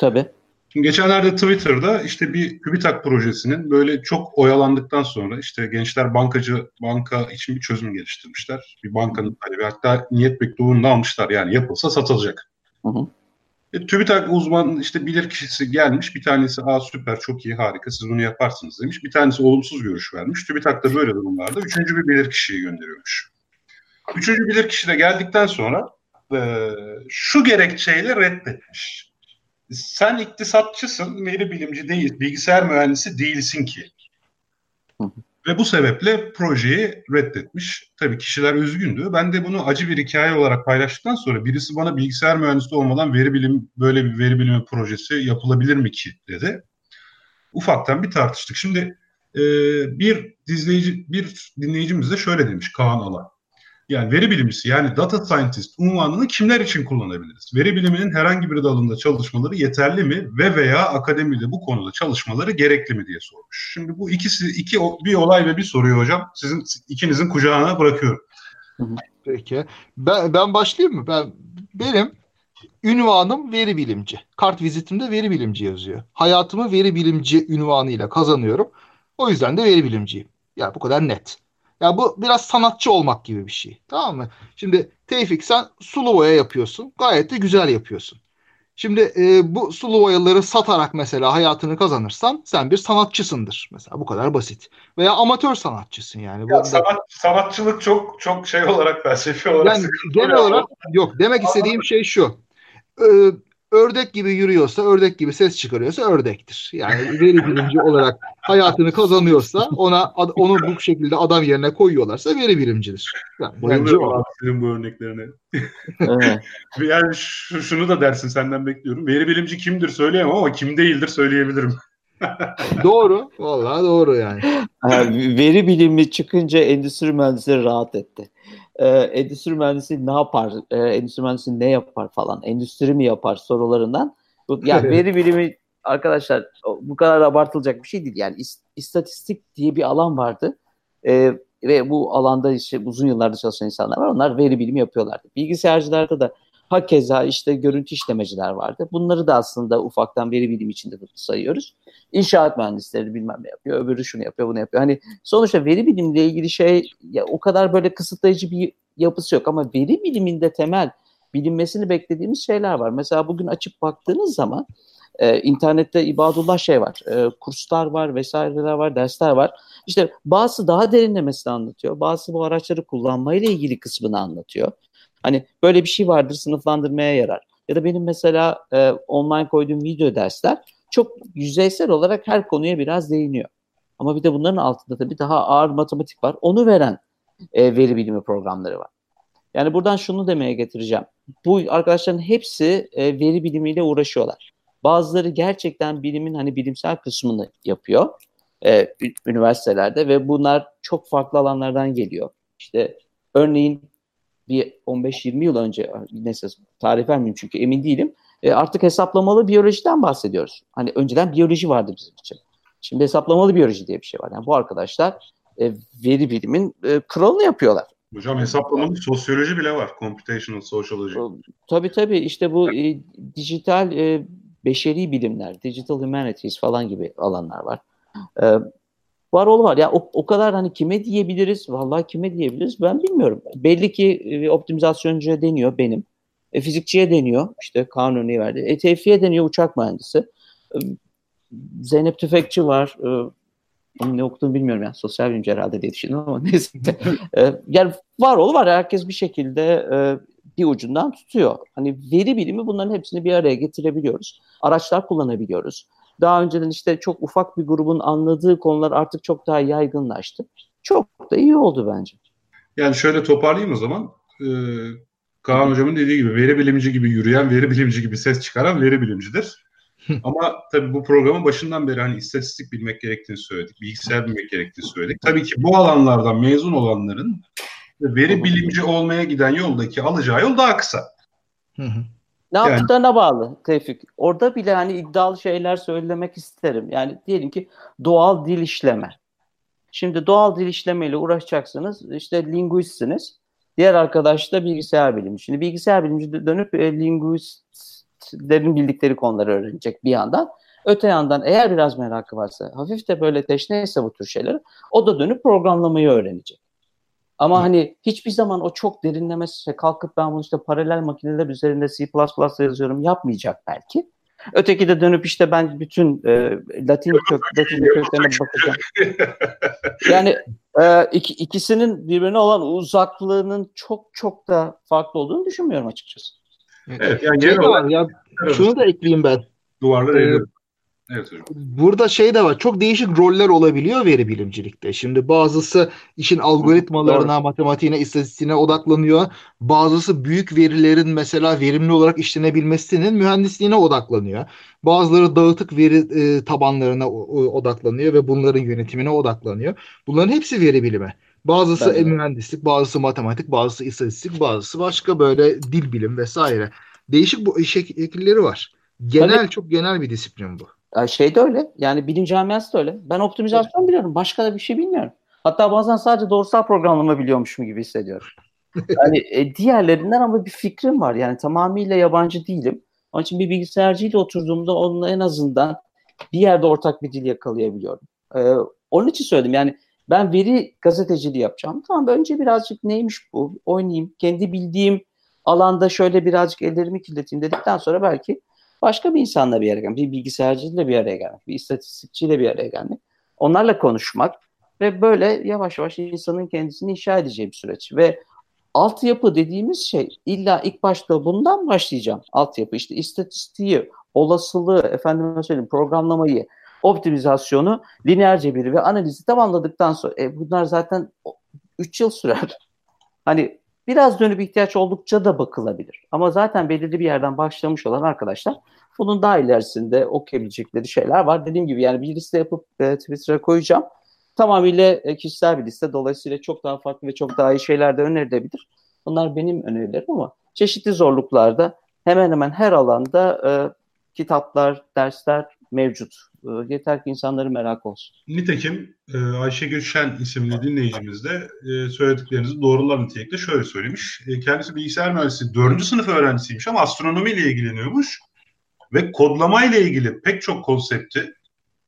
Tabii. Şimdi geçenlerde Twitter'da işte bir TÜBİTAK projesinin böyle çok oyalandıktan sonra işte gençler bankacı banka için bir çözüm geliştirmişler. Bir bankanın talebi hatta niyet mektubunu da almışlar yani yapılsa satılacak. Hı hı. E, TÜBİTAK uzman işte bilir kişisi gelmiş bir tanesi aa süper çok iyi harika siz bunu yaparsınız demiş. Bir tanesi olumsuz görüş vermiş. TÜBİTAK da böyle durumlarda üçüncü bir bilir kişiyi gönderiyormuş. Üçüncü bilir kişi de geldikten sonra e, şu gerekçeyle reddetmiş. Sen iktisatçısın, veri bilimci değil, bilgisayar mühendisi değilsin ki. Ve bu sebeple projeyi reddetmiş. Tabii kişiler üzgündü. Ben de bunu acı bir hikaye olarak paylaştıktan sonra birisi bana bilgisayar mühendisi olmadan veri bilim böyle bir veri bilimi projesi yapılabilir mi ki dedi. Ufaktan bir tartıştık. Şimdi e, bir izleyici, bir dinleyicimiz de şöyle demiş Kaan Ala. Yani veri bilimcisi yani data scientist unvanını kimler için kullanabiliriz? Veri biliminin herhangi bir dalında çalışmaları yeterli mi ve veya akademide bu konuda çalışmaları gerekli mi diye sormuş. Şimdi bu ikisi iki bir olay ve bir soruyu hocam sizin ikinizin kucağına bırakıyorum. Peki. Ben, ben başlayayım mı? Ben benim ünvanım veri bilimci. Kart vizitimde veri bilimci yazıyor. Hayatımı veri bilimci ünvanıyla kazanıyorum. O yüzden de veri bilimciyim. Ya bu kadar net. Ya bu biraz sanatçı olmak gibi bir şey. Tamam mı? Şimdi Tevfik sen sulu boya yapıyorsun. Gayet de güzel yapıyorsun. Şimdi e, bu sulu boyaları satarak mesela hayatını kazanırsan sen bir sanatçısındır. Mesela bu kadar basit. Veya amatör sanatçısın yani. Ya Bu- sanat, sanatçılık çok çok şey olarak felsefi olarak yani genel olarak yok demek istediğim şey şu. Ee, ördek gibi yürüyorsa, ördek gibi ses çıkarıyorsa ördektir. Yani veri bilimci olarak hayatını kazanıyorsa ona onu bu şekilde adam yerine koyuyorlarsa veri bilimcidir. Yani, Bayılıyorum senin bu örneklerine. Evet. yani şunu da dersin senden bekliyorum. Veri bilimci kimdir söyleyemem ama kim değildir söyleyebilirim. doğru. Vallahi doğru yani. Veri bilimi çıkınca endüstri mühendisleri rahat etti. Ee, endüstri mühendisi ne yapar? Ee, endüstri mühendisi ne yapar falan? Endüstri mi yapar sorularından. Ya yani veri bilimi arkadaşlar bu kadar abartılacak bir şey değil. Yani istatistik diye bir alan vardı. Ee, ve bu alanda işte uzun yıllardır çalışan insanlar var. Onlar veri bilimi yapıyorlardı. Bilgisayarcılarda da Hakeza işte görüntü işlemeciler vardı. Bunları da aslında ufaktan veri bilimi içinde sayıyoruz. İnşaat mühendisleri bilmem ne yapıyor, öbürü şunu yapıyor, bunu yapıyor. Hani sonuçta veri bilimle ilgili şey ya o kadar böyle kısıtlayıcı bir yapısı yok ama veri biliminde temel bilinmesini beklediğimiz şeyler var. Mesela bugün açıp baktığınız zaman e, internette ibadullah şey var, e, kurslar var, vesaireler var, dersler var. İşte bazı daha derinlemesine anlatıyor, bazı bu araçları kullanmayla ilgili kısmını anlatıyor. Hani böyle bir şey vardır sınıflandırmaya yarar. Ya da benim mesela e, online koyduğum video dersler çok yüzeysel olarak her konuya biraz değiniyor. Ama bir de bunların altında tabii daha ağır matematik var. Onu veren e, veri bilimi programları var. Yani buradan şunu demeye getireceğim. Bu arkadaşların hepsi e, veri bilimiyle uğraşıyorlar. Bazıları gerçekten bilimin hani bilimsel kısmını yapıyor e, üniversitelerde ve bunlar çok farklı alanlardan geliyor. İşte örneğin bir 15-20 yıl önce neyse tarih vermeyeyim çünkü emin değilim. E, artık hesaplamalı biyolojiden bahsediyoruz. Hani önceden biyoloji vardı bizim için. Şimdi hesaplamalı biyoloji diye bir şey var. Yani bu arkadaşlar e, veri bilimin e, kralını yapıyorlar. Hocam hesaplamalı sosyoloji bile var. Computational Sociology. Tabii tabii işte bu e, dijital e, beşeri bilimler, digital humanities falan gibi alanlar var. E, var ol var. Ya o, o kadar hani kime diyebiliriz? Vallahi kime diyebiliriz? Ben bilmiyorum. Belli ki e, optimizasyoncuya deniyor benim. E, fizikçiye deniyor. İşte Kaan örneği verdi. E, tevfiye deniyor uçak mühendisi. E, Zeynep Tüfekçi var. E, onun ne okuduğunu bilmiyorum yani. Sosyal bilimci herhalde diye düşündüm ama neyse. e, yani var ol var. Herkes bir şekilde e, bir ucundan tutuyor. Hani veri bilimi bunların hepsini bir araya getirebiliyoruz. Araçlar kullanabiliyoruz. Daha önceden işte çok ufak bir grubun anladığı konular artık çok daha yaygınlaştı. Çok da iyi oldu bence. Yani şöyle toparlayayım o zaman. Ee, Kaan Hocam'ın dediği gibi veri bilimci gibi yürüyen, veri bilimci gibi ses çıkaran veri bilimcidir. Ama tabii bu programın başından beri hani istatistik bilmek gerektiğini söyledik, bilgisayar bilmek gerektiğini söyledik. Tabii ki bu alanlardan mezun olanların veri bilimci olmaya giden yoldaki alacağı yol daha kısa. Ne yani, yaptıklarına bağlı Tevfik. Orada bile hani iddialı şeyler söylemek isterim. Yani diyelim ki doğal dil işleme. Şimdi doğal dil işlemeyle uğraşacaksınız. İşte linguistsiniz. Diğer arkadaş da bilgisayar bilimi. Şimdi bilgisayar bilimci dönüp e, linguistlerin bildikleri konuları öğrenecek bir yandan. Öte yandan eğer biraz merakı varsa, hafif de böyle teşneyse bu tür şeyleri, o da dönüp programlamayı öğrenecek. Ama Hı. hani hiçbir zaman o çok derinlemesi şey kalkıp ben bunu işte paralel makineler üzerinde C++ yazıyorum yapmayacak belki. Öteki de dönüp işte ben bütün e, Latin kök, Latin köklerine bakacağım. yani e, iki, ikisinin birbirine olan uzaklığının çok çok da farklı olduğunu düşünmüyorum açıkçası. Evet, yani genel olarak ya, şunu da ekleyeyim ben. Duvarlar ee, Evet hocam. Burada şey de var. Çok değişik roller olabiliyor veri bilimcilikte. Şimdi bazısı işin algoritmalarına, Doğru. matematiğine, istatistiğine odaklanıyor. Bazısı büyük verilerin mesela verimli olarak işlenebilmesinin mühendisliğine odaklanıyor. Bazıları dağıtık veri e, tabanlarına odaklanıyor ve bunların yönetimine odaklanıyor. Bunların hepsi veri bilimi. Bazısı e, mühendislik, bazısı matematik, bazısı istatistik, bazısı başka böyle dil bilim vesaire. Değişik bu şekilleri var. Genel Tabii. çok genel bir disiplin bu. Şey de öyle. Yani bilim camiası da öyle. Ben optimizasyon biliyorum. Başka da bir şey bilmiyorum. Hatta bazen sadece doğrusal programlama biliyormuşum gibi hissediyorum. Yani e, diğerlerinden ama bir fikrim var. Yani tamamıyla yabancı değilim. Onun için bir bilgisayarcıyla oturduğumda onunla en azından bir yerde ortak bir dil yakalayabiliyorum. Ee, onun için söyledim. Yani ben veri gazeteciliği yapacağım. Tamam önce birazcık neymiş bu oynayayım. Kendi bildiğim alanda şöyle birazcık ellerimi kirleteyim dedikten sonra belki başka bir insanla bir araya gelmek, bir bilgisayarcıyla bir araya gelmek, bir istatistikçiyle bir araya gelmek, onlarla konuşmak ve böyle yavaş yavaş insanın kendisini inşa edeceği bir süreç. Ve altyapı dediğimiz şey illa ilk başta bundan başlayacağım. Altyapı işte istatistiği, olasılığı, efendime söyleyeyim programlamayı, optimizasyonu, lineer cebiri ve analizi tamamladıktan sonra e, bunlar zaten 3 yıl sürer. Hani biraz dönüp ihtiyaç oldukça da bakılabilir. Ama zaten belirli bir yerden başlamış olan arkadaşlar bunun daha ilerisinde okuyabilecekleri şeyler var. Dediğim gibi yani bir liste yapıp e, Twitter'a koyacağım. Tamamıyla e, kişisel bir liste. Dolayısıyla çok daha farklı ve çok daha iyi şeyler de önerilebilir. Bunlar benim önerilerim ama çeşitli zorluklarda hemen hemen her alanda e, kitaplar, dersler mevcut. E, yeter ki insanların merak olsun. Nitekim e, Ayşe Gülşen isimli dinleyicimiz de e, söylediklerinizi doğrular nitelikte şöyle söylemiş. E, kendisi bilgisayar mühendisi 4. sınıf öğrencisiymiş ama astronomiyle ilgileniyormuş. Ve kodlama ile ilgili pek çok konsepti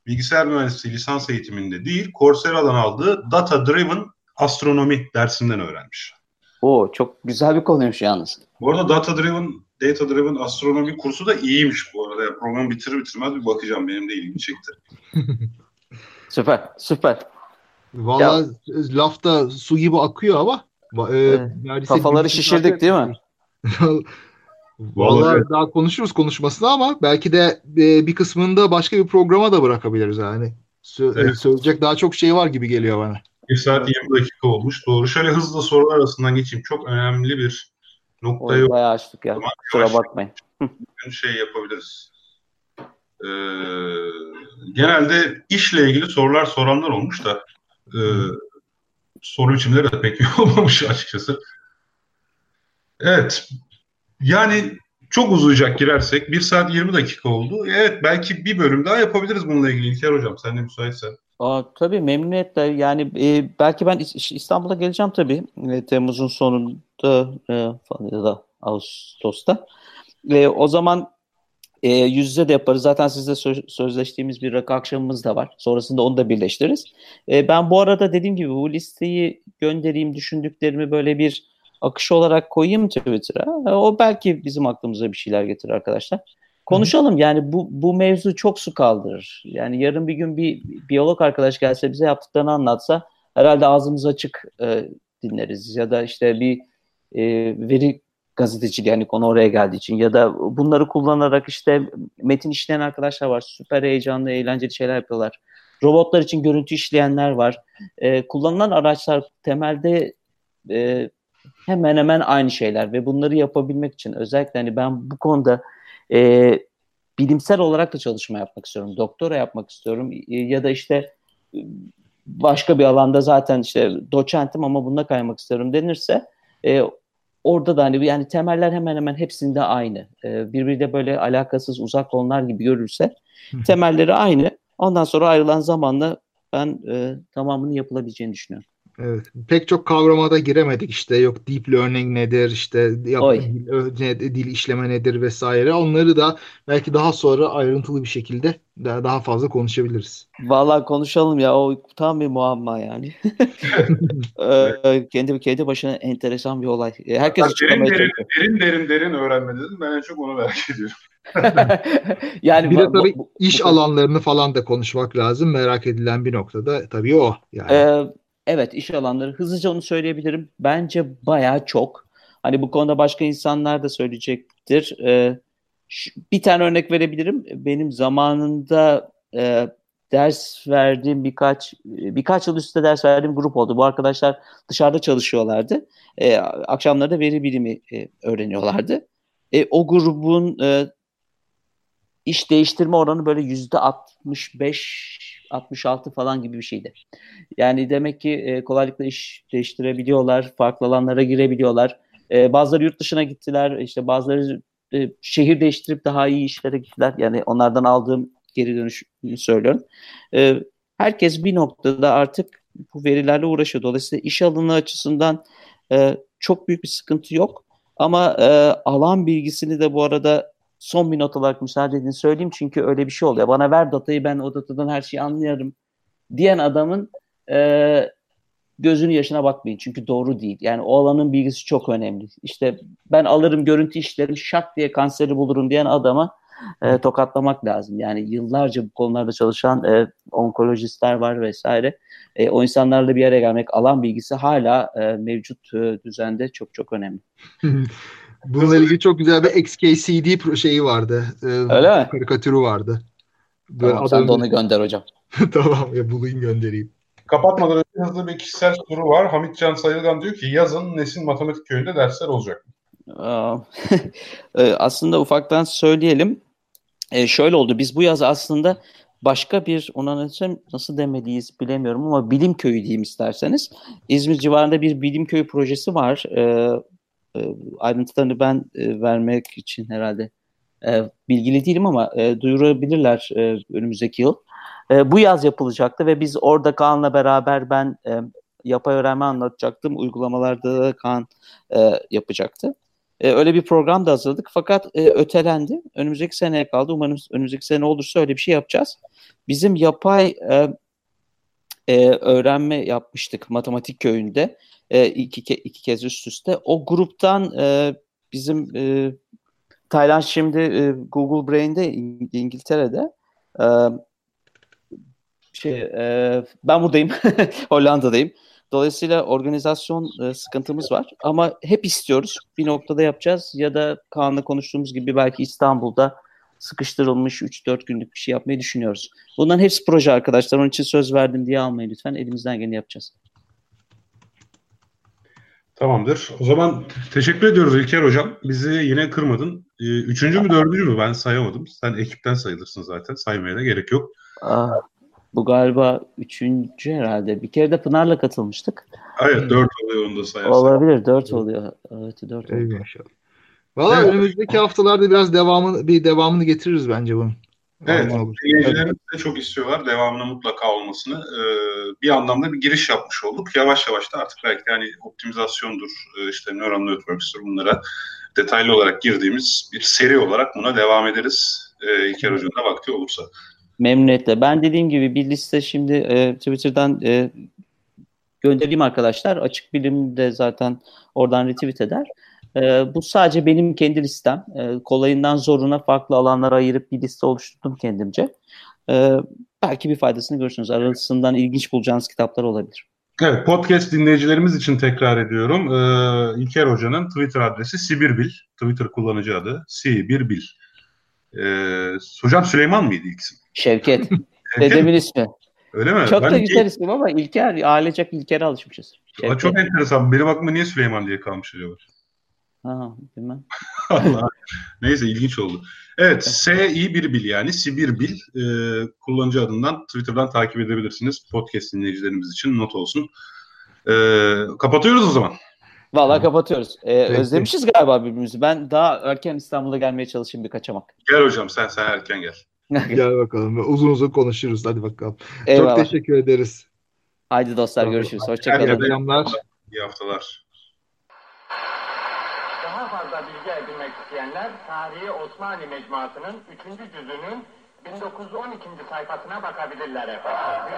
bilgisayar mühendisliği lisans eğitiminde değil, Coursera'dan aldığı Data Driven Astronomi dersinden öğrenmiş. Oo çok güzel bir konuymuş yalnız. Bu arada Data Driven Data Driven Astronomi kursu da iyiymiş bu arada. Yani program bitirir bitirmez bir bakacağım. Benim de ilgimi çekti. süper, süper. Valla lafta su gibi akıyor ama e, evet. kafaları şişirdik değil mi? Vallahi evet. daha konuşuruz konuşmasını ama belki de e, bir kısmını da başka bir programa da bırakabiliriz yani. Sö- evet. Söyleyecek daha çok şey var gibi geliyor bana. 1 saat 20 dakika olmuş. Doğru. Şöyle hızlı sorular arasından geçeyim. Çok önemli bir nokta yok. Bayağı açtık ya. Kusura bakmayın. Bugün şey yapabiliriz. Ee, genelde işle ilgili sorular soranlar olmuş da e, soru biçimleri de pek olmamış açıkçası. Evet. Yani çok uzayacak girersek. 1 saat 20 dakika oldu. Evet belki bir bölüm daha yapabiliriz bununla ilgili İlker Hocam. Sen de müsaitsen. Tabii memnuniyetle. Yani e, belki ben İstanbul'a geleceğim tabii. E, Temmuz'un sonunda e, ya da Ağustos'ta. E, o zaman e, yüz yüze de yaparız. Zaten sizle söz, sözleştiğimiz bir rakı akşamımız da var. Sonrasında onu da birleştiririz. E, ben bu arada dediğim gibi bu listeyi göndereyim, düşündüklerimi böyle bir akış olarak koyayım Twitter'a. E, o belki bizim aklımıza bir şeyler getirir arkadaşlar. Konuşalım yani bu bu mevzu çok su kaldırır. Yani yarın bir gün bir biyolog arkadaş gelse bize yaptıklarını anlatsa herhalde ağzımız açık e, dinleriz ya da işte bir e, veri gazeteciliği yani konu oraya geldiği için ya da bunları kullanarak işte metin işleyen arkadaşlar var. Süper heyecanlı, eğlenceli şeyler yapıyorlar. Robotlar için görüntü işleyenler var. E, kullanılan araçlar temelde e, hemen hemen aynı şeyler ve bunları yapabilmek için özellikle hani ben bu konuda e, bilimsel olarak da çalışma yapmak istiyorum. Doktora yapmak istiyorum e, ya da işte başka bir alanda zaten işte doçentim ama bunda kaymak istiyorum denirse e, orada da hani yani temeller hemen hemen hepsinde aynı. E, birbiriyle böyle alakasız uzak konular gibi görürse temelleri aynı. Ondan sonra ayrılan zamanla ben e, tamamını yapılabileceğini düşünüyorum. Evet. Pek çok kavramada giremedik işte yok deep learning nedir işte yap, dil, dil işleme nedir vesaire. Onları da belki daha sonra ayrıntılı bir şekilde daha, daha fazla konuşabiliriz. Vallahi konuşalım ya o tam bir muamma yani. ee, kendi kendi başına enteresan bir olay. Herkes derin, derin, derin derin derin öğrenme dedim. Ben en çok onu merak ediyorum. yani bir de tabii bu, iş bu, alanlarını falan da konuşmak lazım. Merak edilen bir noktada tabii o. Yani. Ee, evet iş alanları hızlıca onu söyleyebilirim. Bence bayağı çok. Hani bu konuda başka insanlar da söyleyecektir. Ee, bir tane örnek verebilirim. Benim zamanında e, ders verdiğim birkaç birkaç yıl üstte ders verdiğim grup oldu. Bu arkadaşlar dışarıda çalışıyorlardı. E, akşamları da veri bilimi e, öğreniyorlardı. E, o grubun e, iş değiştirme oranı böyle yüzde 65 66 falan gibi bir şeydi. Yani demek ki e, kolaylıkla iş değiştirebiliyorlar, farklı alanlara girebiliyorlar. E, bazıları yurt dışına gittiler, işte bazıları e, şehir değiştirip daha iyi işlere gittiler. Yani onlardan aldığım geri dönüş söylüyorum. E, herkes bir noktada artık bu verilerle uğraşıyor. Dolayısıyla iş alanı açısından e, çok büyük bir sıkıntı yok. Ama e, alan bilgisini de bu arada son bir not olarak müsaade edin söyleyeyim çünkü öyle bir şey oluyor. Bana ver datayı ben o datadan her şeyi anlıyorum diyen adamın e, gözünün yaşına bakmayın. Çünkü doğru değil. Yani o alanın bilgisi çok önemli. İşte ben alırım görüntü işlerim şak diye kanseri bulurum diyen adama e, tokatlamak lazım. Yani yıllarca bu konularda çalışan e, onkolojistler var vesaire. E, o insanlarla bir araya gelmek, alan bilgisi hala e, mevcut e, düzende çok çok önemli. Bununla ilgili çok güzel bir XKCD şeyi vardı. E, Öyle mi? Karikatürü vardı. Tamam, sen de onu gönder hocam. tamam ya bulayım göndereyim. Kapatmadan önce hızlı bir kişisel soru var. Hamit Can Sayılgan diyor ki yazın Nesin Matematik Köyü'nde dersler olacak mı? E, aslında ufaktan söyleyelim. E, şöyle oldu. Biz bu yaz aslında başka bir ona nasıl, nasıl demeliyiz bilemiyorum ama bilim köyü diyeyim isterseniz. İzmir civarında bir bilim köyü projesi var. E, e, ayrıntılarını ben e, vermek için herhalde e, bilgili değilim ama e, duyurabilirler e, önümüzdeki yıl. Bu yaz yapılacaktı ve biz orada Kaan'la beraber ben yapay öğrenme anlatacaktım. Uygulamalarda da Kaan yapacaktı. Öyle bir program da hazırladık fakat ötelendi. Önümüzdeki seneye kaldı. Umarım önümüzdeki sene olursa öyle bir şey yapacağız. Bizim yapay öğrenme yapmıştık matematik köyünde e, iki, ke, iki kez üst üste. O gruptan e, bizim e, Taylan şimdi e, Google Brain'de İngiltere'de e, şey e, ben buradayım Hollanda'dayım. Dolayısıyla organizasyon e, sıkıntımız var ama hep istiyoruz. Bir noktada yapacağız ya da Kaan'la konuştuğumuz gibi belki İstanbul'da sıkıştırılmış 3-4 günlük bir şey yapmayı düşünüyoruz. Bunların hepsi proje arkadaşlar. Onun için söz verdim diye almayın lütfen. Elimizden geleni yapacağız. Tamamdır. O zaman teşekkür ediyoruz İlker Hocam. Bizi yine kırmadın. Ee, üçüncü mü dördüncü mü ben sayamadım. Sen ekipten sayılırsın zaten. Saymaya da gerek yok. Aa, bu galiba üçüncü herhalde. Bir kere de Pınar'la katılmıştık. Evet dört oluyor onu da sayarsan. Olabilir dört oluyor. Evet dört oluyor. Valla Evet. önümüzdeki haftalarda biraz devamını bir devamını getiririz bence bunun. Evet, dinleyicilerimiz de çok istiyorlar devamlı mutlaka olmasını. Ee, bir anlamda bir giriş yapmış olduk. Yavaş yavaş da artık belki hani optimizasyondur, e, işte neural networks'tur bunlara detaylı olarak girdiğimiz bir seri olarak buna devam ederiz. Ee, İlker Hoca'nın da vakti olursa. Memnuniyetle. Ben dediğim gibi bir liste şimdi e, Twitter'dan e, göndereyim arkadaşlar. Açık bilim de zaten oradan retweet eder. E, bu sadece benim kendi listem. E, kolayından zoruna farklı alanlara ayırıp bir liste oluşturdum kendimce. E, belki bir faydasını görürsünüz. Arasından ilginç bulacağınız kitaplar olabilir. Evet, podcast dinleyicilerimiz için tekrar ediyorum. Ee, İlker Hoca'nın Twitter adresi Sibirbil. Twitter kullanıcı adı Sibirbil. Ee, hocam Süleyman mıydı ilk isim? Şevket. Dedemin ismi. Öyle mi? Çok Ben da ilk- güzel isim ama İlker, ailecek İlker'e alışmışız. Şevket. Çok enteresan. Benim aklıma niye Süleyman diye kalmış acaba? Ha, bilmem. Allah. Neyse ilginç oldu. Evet, SI bir bil yani Sibir Bil e, kullanıcı adından Twitter'dan takip edebilirsiniz. Podcast dinleyicilerimiz için not olsun. E, kapatıyoruz o zaman. Vallahi kapatıyoruz. Ee, özlemişiz galiba birbirimizi. Ben daha erken İstanbul'a gelmeye çalışayım bir kaçamak. Gel hocam sen sen erken gel. Gel bakalım. Uzun uzun konuşuruz. Hadi bakalım. Eyvallah. Çok teşekkür ederiz. Haydi dostlar görüşürüz. İyi Hoşçakalın. İyi haftalar. Daha fazla bilgi edinmek isteyenler Tarihi Osmanlı Mecmuası'nın 3. cüzünün 1912. sayfasına bakabilirler efendim.